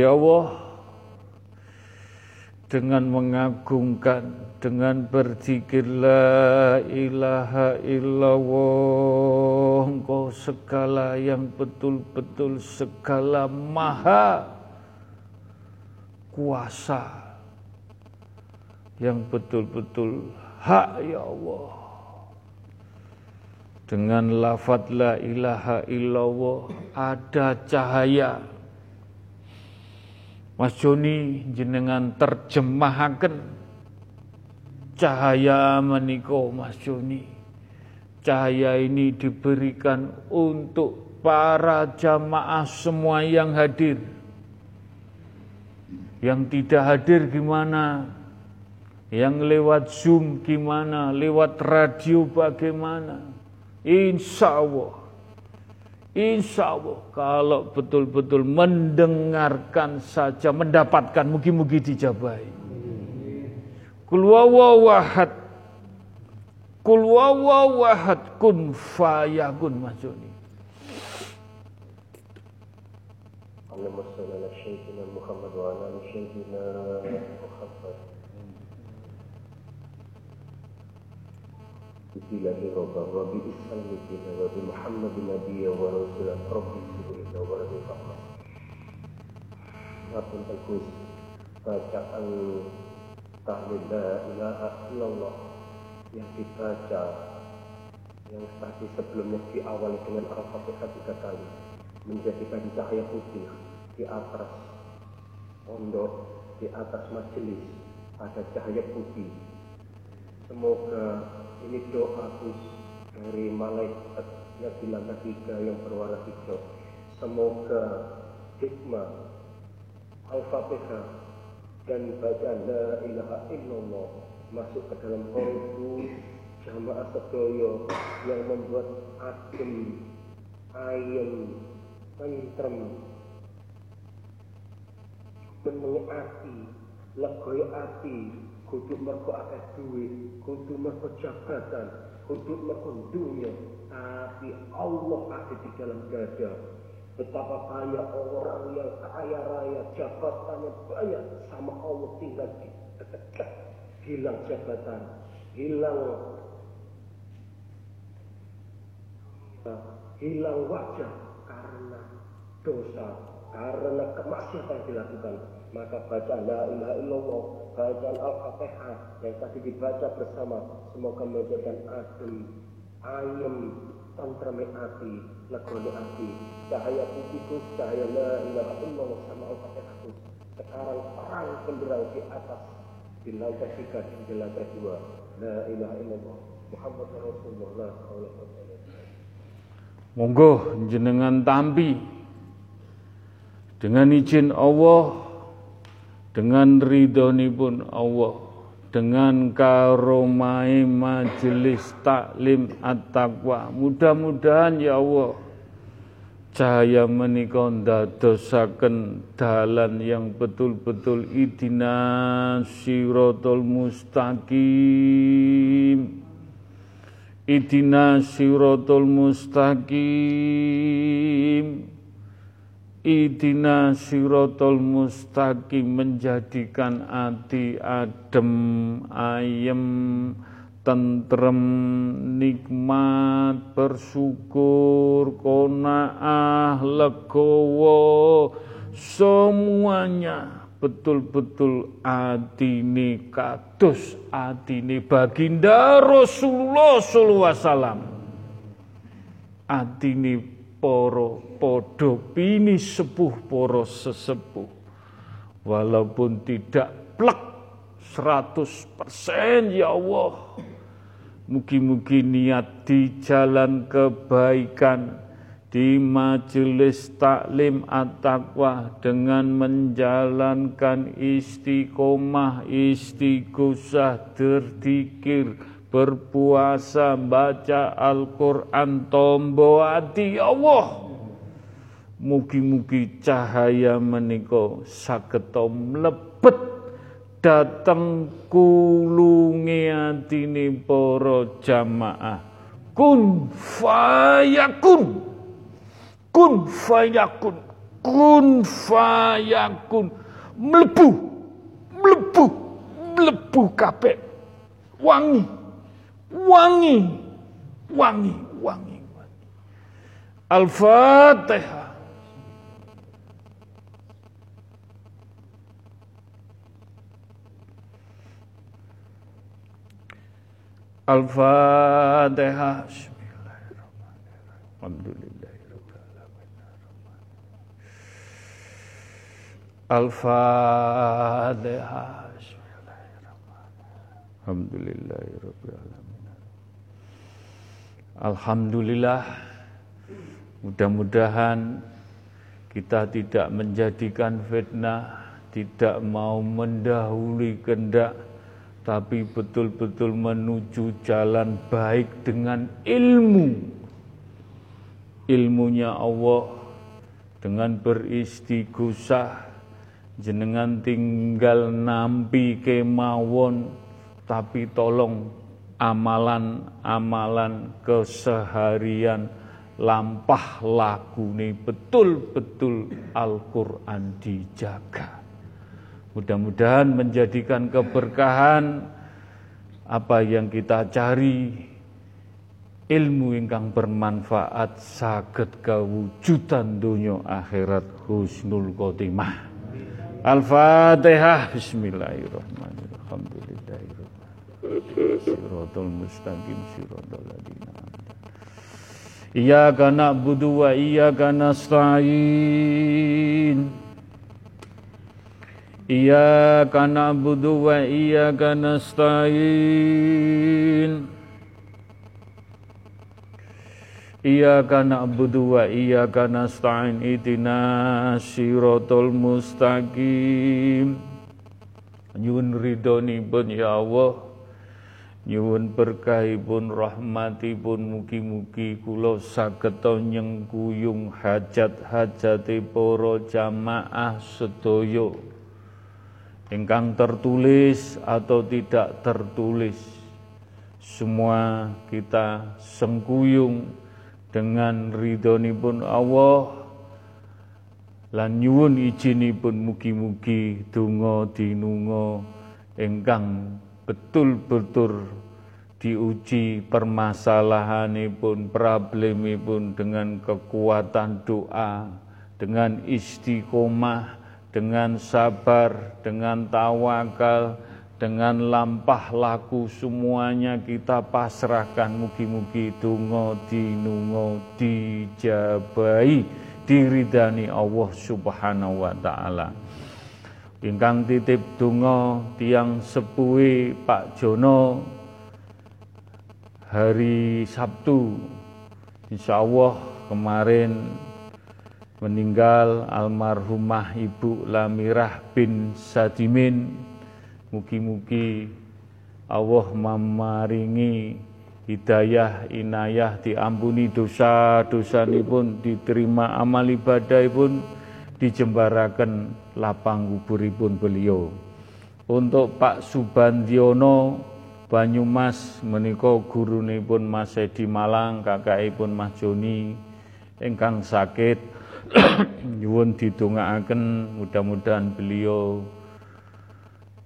Ya Allah dengan mengagungkan dengan berzikir la ilaha illallah engkau segala yang betul-betul segala maha kuasa yang betul-betul hak ya Allah. Dengan lafaz la ilaha illallah ada cahaya Mas Joni jenengan terjemahaken cahaya meniko Mas Joni. Cahaya ini diberikan untuk para jamaah semua yang hadir. Yang tidak hadir gimana? Yang lewat Zoom gimana? Lewat radio bagaimana? Insya Allah Insya Allah kalau betul-betul mendengarkan saja mendapatkan mugi-mugi dijabai. Kul wawawahad Kul wawawahad kun fayakun maksudnya. اللهم صل على سيدنا محمد وعلى ال سيدنا محمد بسم ربا وبإسلام دينا وبمحمد نبيا ورسولا ربي سبحانه ولد فقط Makin bagus bacaan tahlil la ilaha illallah yang dibaca yang tadi sebelumnya diawali dengan al-fatihah tiga kali menjadikan cahaya putih di atas pondok di atas majelis ada cahaya putih semoga ini doa dari malaikat yang bilang ketiga yang berwarna hijau. Semoga hikmah Al-Fatihah dan bacaan La ilaha illallah masuk ke dalam kolbu jamaah sedoyo yang membuat adem, ayem, tentrem, menengi ati, legoyo ati, kudu mergo akeh duit, kudu mergo jabatan, kudu mergo dunia, tapi Allah ada di dalam dada Betapa banyak orang yang kaya raya, jabatannya banyak, sama Allah tinggal di. Hilang jabatan, hilang hilang wajah karena dosa, karena kemaksiatan dilakukan. Maka baca la ilaha illallah, bacaan al-fatihah yang tadi dibaca bersama, semoga menjadikan adem, ayem, tentreme hati, legone hati, cahaya putihku, cahaya la ilaha illallah sama al-fatihah sekarang terang benderang di atas di lantai tiga di lantai dua. La ilaha illallah. Muhammad Rasulullah Monggo jenengan tampi. Dengan izin Allah dengan pun Allah dengan karomai majelis taklim at-taqwa. Mudah-mudahan ya Allah cahaya menika ndadosaken dalan yang betul-betul idina siratal mustaqim. Idina siratul mustaqim Idina siratul mustaqim menjadikan hati adem, ayem, tentrem, nikmat, bersyukur, kona'ah, legowo, semuanya betul-betul adine kados adine baginda Rasulullah sallallahu alaihi wasallam para padha pini sepuh para sesepuh. Walaupun tidak plek 100% ya Allah. Mugi-mugi niat di jalan kebaikan di majelis taklim at-taqwa dengan menjalankan istiqomah, istighosah, berzikir, berpuasa, baca Al-Quran, tombo hati Allah. Mugi-mugi cahaya meniko saketom lebet datang kulungi atini poro jamaah. Kun fayakun. Kun fayakun. Kun fayakun. Mlebu. Mlebu. Mlebu kabeh. Wangi wangi. Wangi wangi. Wangi Al-Fatihah Al-Fatihah Bismillahirrahmanirrahim. Alhamdulillah Al-Fatihah. Alhamdulillah. Mudah-mudahan kita tidak menjadikan fitnah, tidak mau mendahului kendak, tapi betul-betul menuju jalan baik dengan ilmu. Ilmunya Allah dengan beristighosah jenengan tinggal nampi kemawon tapi tolong amalan-amalan keseharian lampah lagu ini betul-betul Al-Quran dijaga. Mudah-mudahan menjadikan keberkahan apa yang kita cari ilmu ingkang bermanfaat saged kewujudan dunia akhirat husnul khotimah. Al-Fatihah Bismillahirrahmanirrahim Alhamdulillahirrahmanirrahim mustaqim siratal ladina Iyyaka na'budu wa iyyaka nasta'in. Iyyaka na'budu wa iyyaka nasta'in. Iyyaka na'budu wa iyyaka nasta'in. Ihdina siratal mustaqim. Nyuwun ridhonipun ya Allah Nyuwun berkahipun rahmatipun mugi-mugi kula saged nyengkuyung hajat-hajate para jamaah sedaya. Ingkang tertulis atau tidak tertulis. Semua kita sengkuyung dengan ridhonipun Allah. Lan nyuwun ijinipun mugi-mugi donga dinunga ingkang betul-betul diuji permasalahanipun problemipun dengan kekuatan doa dengan istiqomah dengan sabar dengan tawakal dengan lampah laku semuanya kita pasrahkan mugi-mugi donga dinunga dijabai diridani Allah Subhanahu wa taala. Ingkang titip donga tiang sepuhe Pak Jono. Hari Sabtu Insya Allah kemarin meninggal almarhumah Ibu Lamirah bin Sadimin. Mugi-mugi Allah memaringi hidayah, inayah, diampuni dosa-dosa pun, diterima amal ibadah pun, dijembarakan lapang kuburipun beliau. Untuk Pak Subandiono Banyumas menika gurunipun Mas Edi Malang, kakakipun Mas Joni ingkang sakit. [CLEARS THROAT] Nyuwun didongaaken mudah-mudahan beliau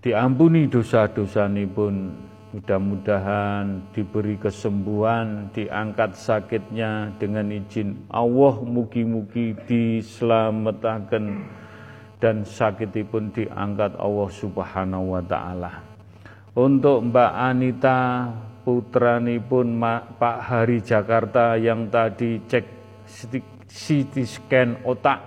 diampuni dosa-dosa pun mudah-mudahan diberi kesembuhan diangkat sakitnya dengan izin Allah mugi-mugi diselamatkan dan sakitipun diangkat Allah subhanahu wa ta'ala. Untuk Mbak Anita putranipun Pak Hari Jakarta yang tadi cek CT scan otak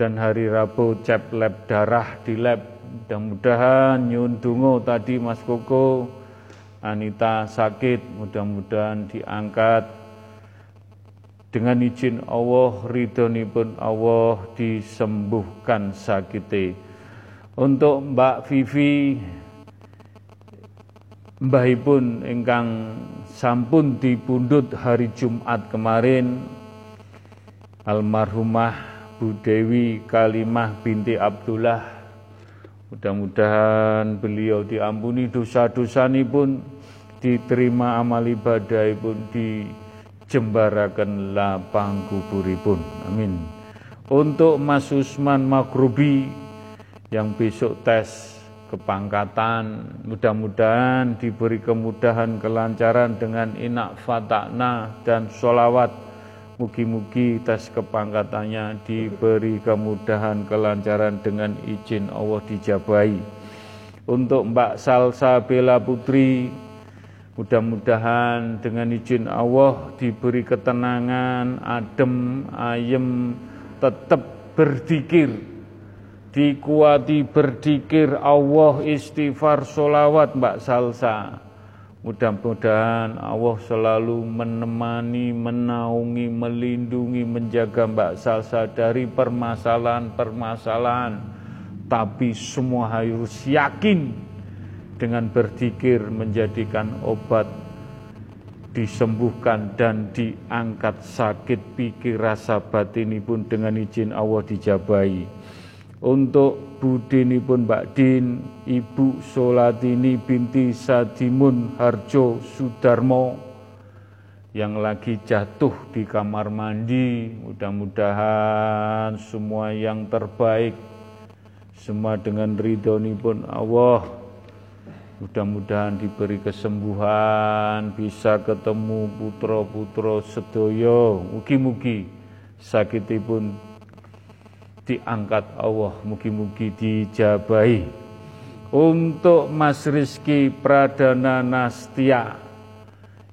dan hari Rabu cek lab darah di lab. Mudah-mudahan nyun dungo tadi Mas Koko. Anita sakit, mudah-mudahan diangkat dengan izin Allah, ridhonipun Allah disembuhkan sakite. Untuk Mbak Vivi mbahipun ingkang sampun dipundhut hari Jumat kemarin almarhumah Bu Dewi Kalimah binti Abdullah Mudah-mudahan beliau diampuni dosa-dosa pun diterima amal ibadah pun dijembarakan lapang kuburipun. Amin. Untuk Mas Usman Makrubi yang besok tes kepangkatan, mudah-mudahan diberi kemudahan kelancaran dengan inak fatakna dan sholawat Mugi-mugi tes kepangkatannya diberi kemudahan kelancaran dengan izin Allah dijabai. Untuk Mbak Salsa Bella Putri, mudah-mudahan dengan izin Allah diberi ketenangan, adem, ayem, tetap berdikir, dikuati berdikir Allah istighfar solawat Mbak Salsa Mudah-mudahan Allah selalu menemani, menaungi, melindungi, menjaga Mbak Salsa dari permasalahan-permasalahan. Tapi semua harus yakin dengan berzikir menjadikan obat disembuhkan dan diangkat sakit pikir rasa batin pun dengan izin Allah dijabai untuk budinipun Mbak Din, Ibu Solatini binti Sadimun Harjo Sudarmo yang lagi jatuh di kamar mandi. Mudah-mudahan semua yang terbaik, semua dengan ridhonipun Allah. Mudah-mudahan diberi kesembuhan, bisa ketemu putra-putra sedoyo. Mugi-mugi sakitipun diangkat Allah mugi-mugi dijabahi. Untuk Mas Rizky Pradana Nastia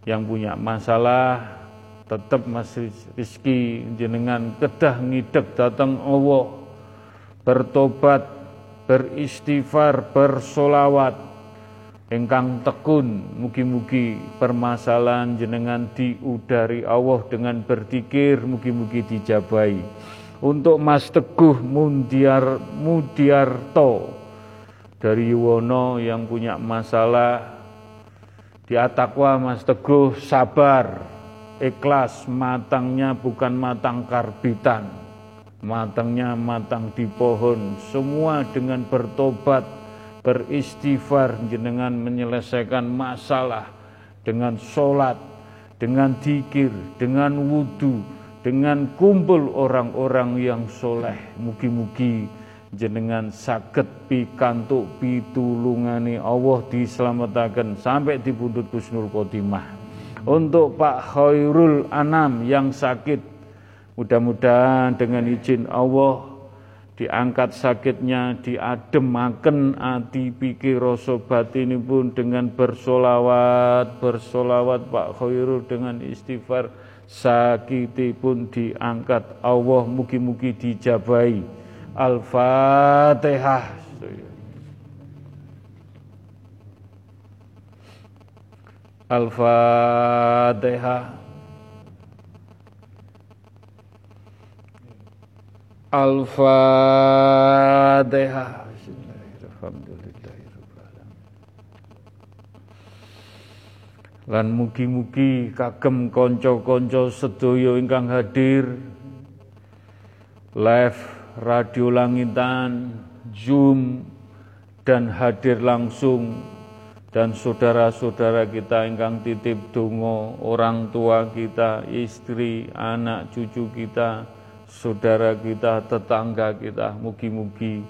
yang punya masalah tetap Mas Rizky jenengan kedah ngidek datang Allah. Bertobat beristighfar bersolawat engkang tekun mugi-mugi permasalahan jenengan diudari Allah dengan berzikir mugi-mugi dijabai. Untuk Mas Teguh Mundiar Mudiarto dari Yuwono yang punya masalah di Atakwa Mas Teguh sabar ikhlas matangnya bukan matang karbitan matangnya matang di pohon semua dengan bertobat beristighfar jenengan menyelesaikan masalah dengan sholat dengan dikir dengan wudhu dengan kumpul orang-orang yang soleh. Mugi-mugi jenengan sakit pikantuk pitulungani Allah diselamatkan sampai di pundut Kusnul Khotimah. Untuk Pak Khairul Anam yang sakit, mudah-mudahan dengan izin Allah diangkat sakitnya, diademaken ati pikir rasa batin pun dengan bersolawat, bersolawat Pak Khairul dengan istighfar. Sakiti pun diangkat Allah mugi-mugi dijabai. Al-Fatihah. Al-Fatihah Al-Fatihah. Lan mugi-mugi kagem konco-konco sedoyo ingkang hadir live radio langitan, Zoom dan hadir langsung dan saudara-saudara kita ingkang titip dongo, orang tua kita, istri, anak, cucu kita, saudara kita, tetangga kita, mugi-mugi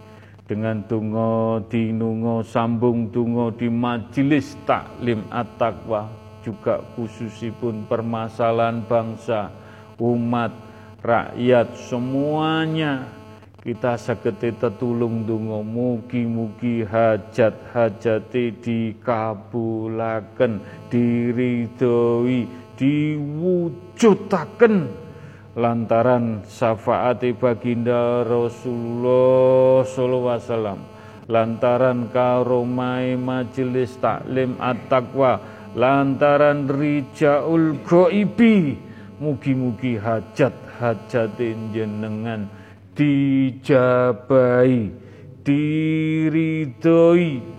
dengan tungo dinungo sambung tungo di majelis taklim at-taqwa juga khususipun permasalahan bangsa, umat, rakyat semuanya kita sagete tetulung dungo mugi-mugi hajat-hajate dikabulaken diridhoi diwujudaken lantaran syafaati baginda Rasulullah sallallahu alaihi wasallam lantaran karomai majelis taklim at-taqwa lantaran rijaul ghaibi mugi-mugi hajat-hajat jenengan dijabai diridhoi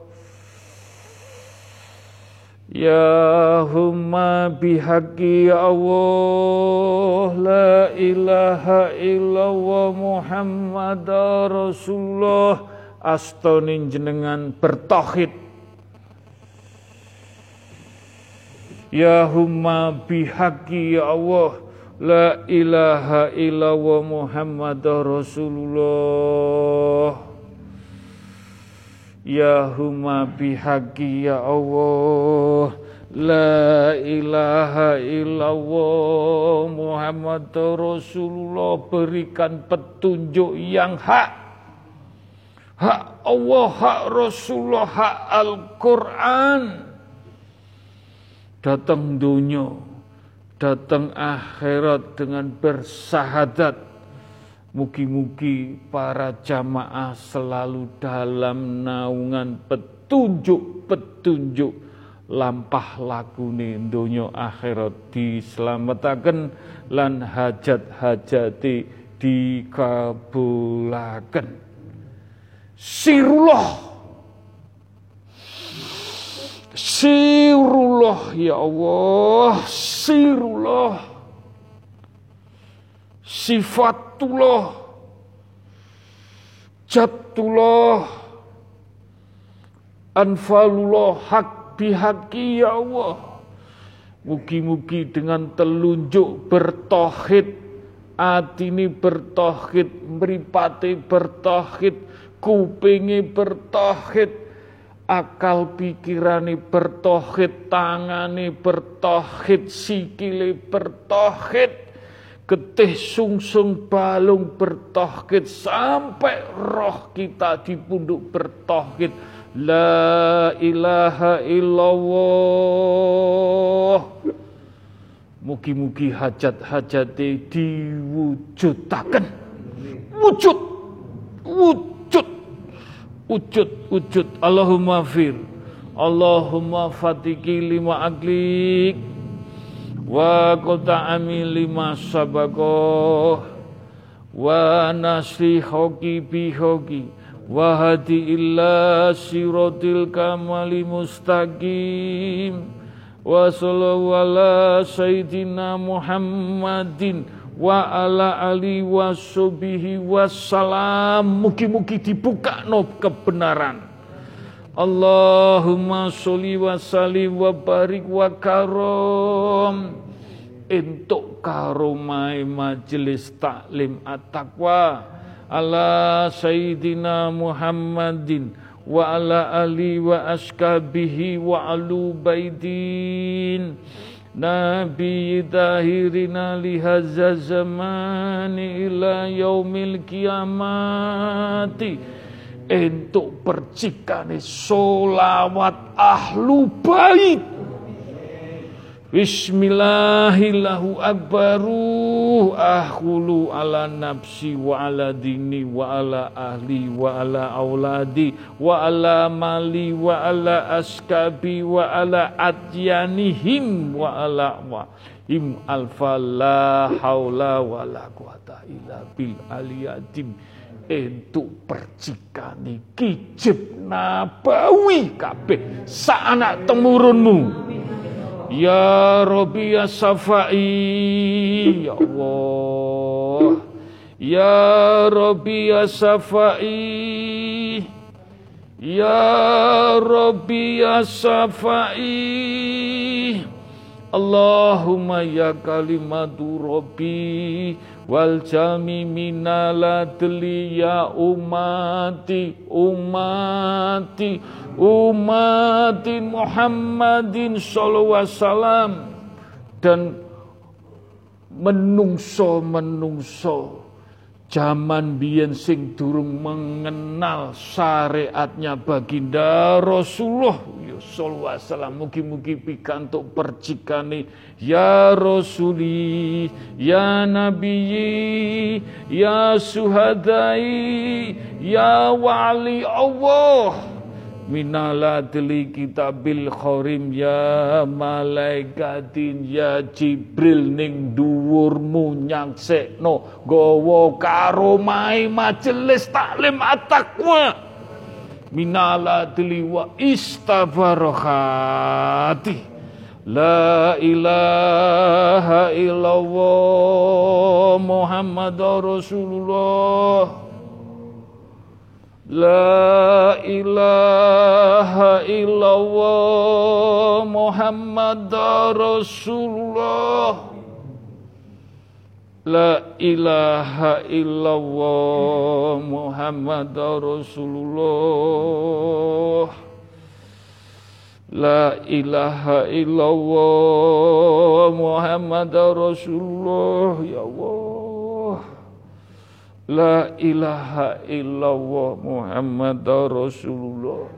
Ya humma bihaqi La ilaha illallah Muhammad Rasulullah. Astonin jenengan bertauhid. Ya humma bihaqi La ilaha illallah Muhammad Rasulullah Ya huma bihaqi ya Allah. La ilaha illallah. Muhammad Rasulullah Berikan petunjuk yang hak. Hak Allah, hak Rasulullah, hak Al-Quran. Datang dunia Datang akhirat dengan bersahadat Mugi-mugi para jamaah selalu dalam naungan petunjuk-petunjuk lampah lakune donya akhirat dislametaken lan hajat-hajati dikabulaken. Sirullah. Sirullah ya Allah, sirullah. Sifatullah, jatullah, anfalullah, hak bihaki ya Allah. Mugi-mugi dengan telunjuk bertohid, atini bertohid, meripati bertohid, kupingi bertohid, akal pikirani bertohid, tangani bertohid, sikili bertohid, getih sungsung balung bertohid sampai roh kita di punduk bertohid la ilaha illallah. Mugi-mugi hajat-hajat diwujudaken wujud wujud wujud wujud. Allahumma fir Allahumma fatiki lima aglik wa qota ami lima sabako wa nasri hoki bi hoki. Wa hadi illa siratil kamali mustaqim. Wa sallallahu ala sayyidina Muhammadin. Wa ala ali wa subihi wassalam mugi-mugi dibuka no kebenaran Allahumma sholli wa sallim wa barik wa karom. Entuk karomai majelis taklim at-taqwa ala sayyidina Muhammadin wa ala ali wa askabihi wa alu baidin. Nabi dahirina lihazza zamani ila yaumil kiamati entuk percikane solawat ahlu bait. Bismillahillahu akbaru. Ahulu ala nafsi wa ala dini wa ala ahli wa ala auladi wa ala mali wa ala askabi wa ala atyanihim wa ala wa. Im alfa la haula wa la quwata illa bil aliyadim entuk percikane kijib nabawi kabeh. Anak temurunmu. Ya Rabbi ya Safai Ya Allah. Ya Rabbi ya Safai Ya Rabbi ya Safai Allahumma ya kalimatu Rabbi wal jami minaladli ya umati umati umati Muhammadin sallallahu dan menungso menungso Zaman biyen sing durung mengenal syariatnya baginda Rasulullah ya sallallahu alaihi wasallam mugi-mugi pikantuk percikane ya Rasuli ya Nabi ya Suhadai ya Wali Allah minaladli kitabil khorim ya malaikatin ya jibril ning dhuwurmu nyaksekno gawa karomai majelis taklim at-taqwa minaladli wa istabarohati La ilaha illallah Muhammad Rasulullah La ilaha illallah Muhammad Rasulullah. La ilaha illallah Muhammad Rasulullah. La ilaha illallah Muhammad Rasulullah. Ya Allah La ilaha illallah Muhammad Rasulullah.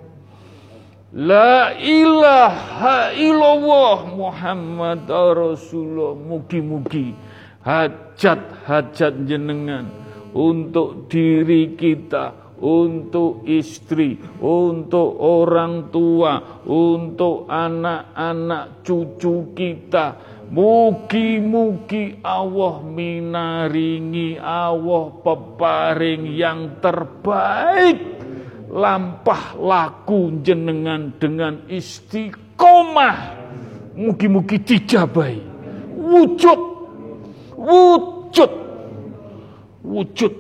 La ilaha illallah Muhammad Rasulullah. Mugi-mugi hajat-hajat jenengan untuk diri kita, untuk istri, untuk orang tua, untuk anak-anak cucu kita, Mugi-mugi Allah minaringi Allah peparing yang terbaik. Lampah laku jenengan dengan istiqomah. Mugi-mugi dijabai. Wujud wujud. Wujud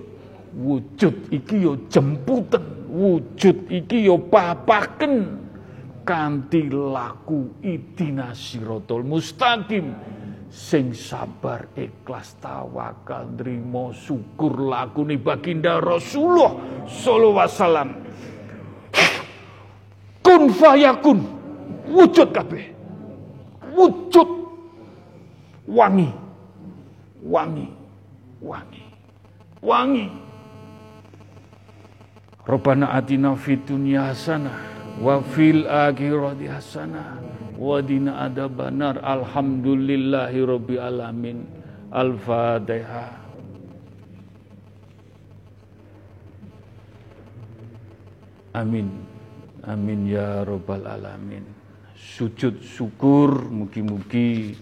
wujud iki yo jemputan. Wujud iki yo papaken kanthi laku idina siratal mustaqim. Sing sabar ikhlas tawakal nrimo syukur lakune baginda Rasulullah sallallahu wasallam. Kun fayakun. Wujud kabeh. Wujud. Wangi. Wangi. Wangi. Wangi. Rabbana atina fid dunya hasanah wa fil akhirati hasanah wa dina adabanar alhamdulillahi rabbil alamin. Al-fatihah amin. Amin ya rabbal alamin. Sujud syukur mugi-mugi.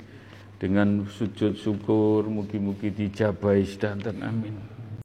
Dengan sujud syukur mugi-mugi dijabai sedanten. Amin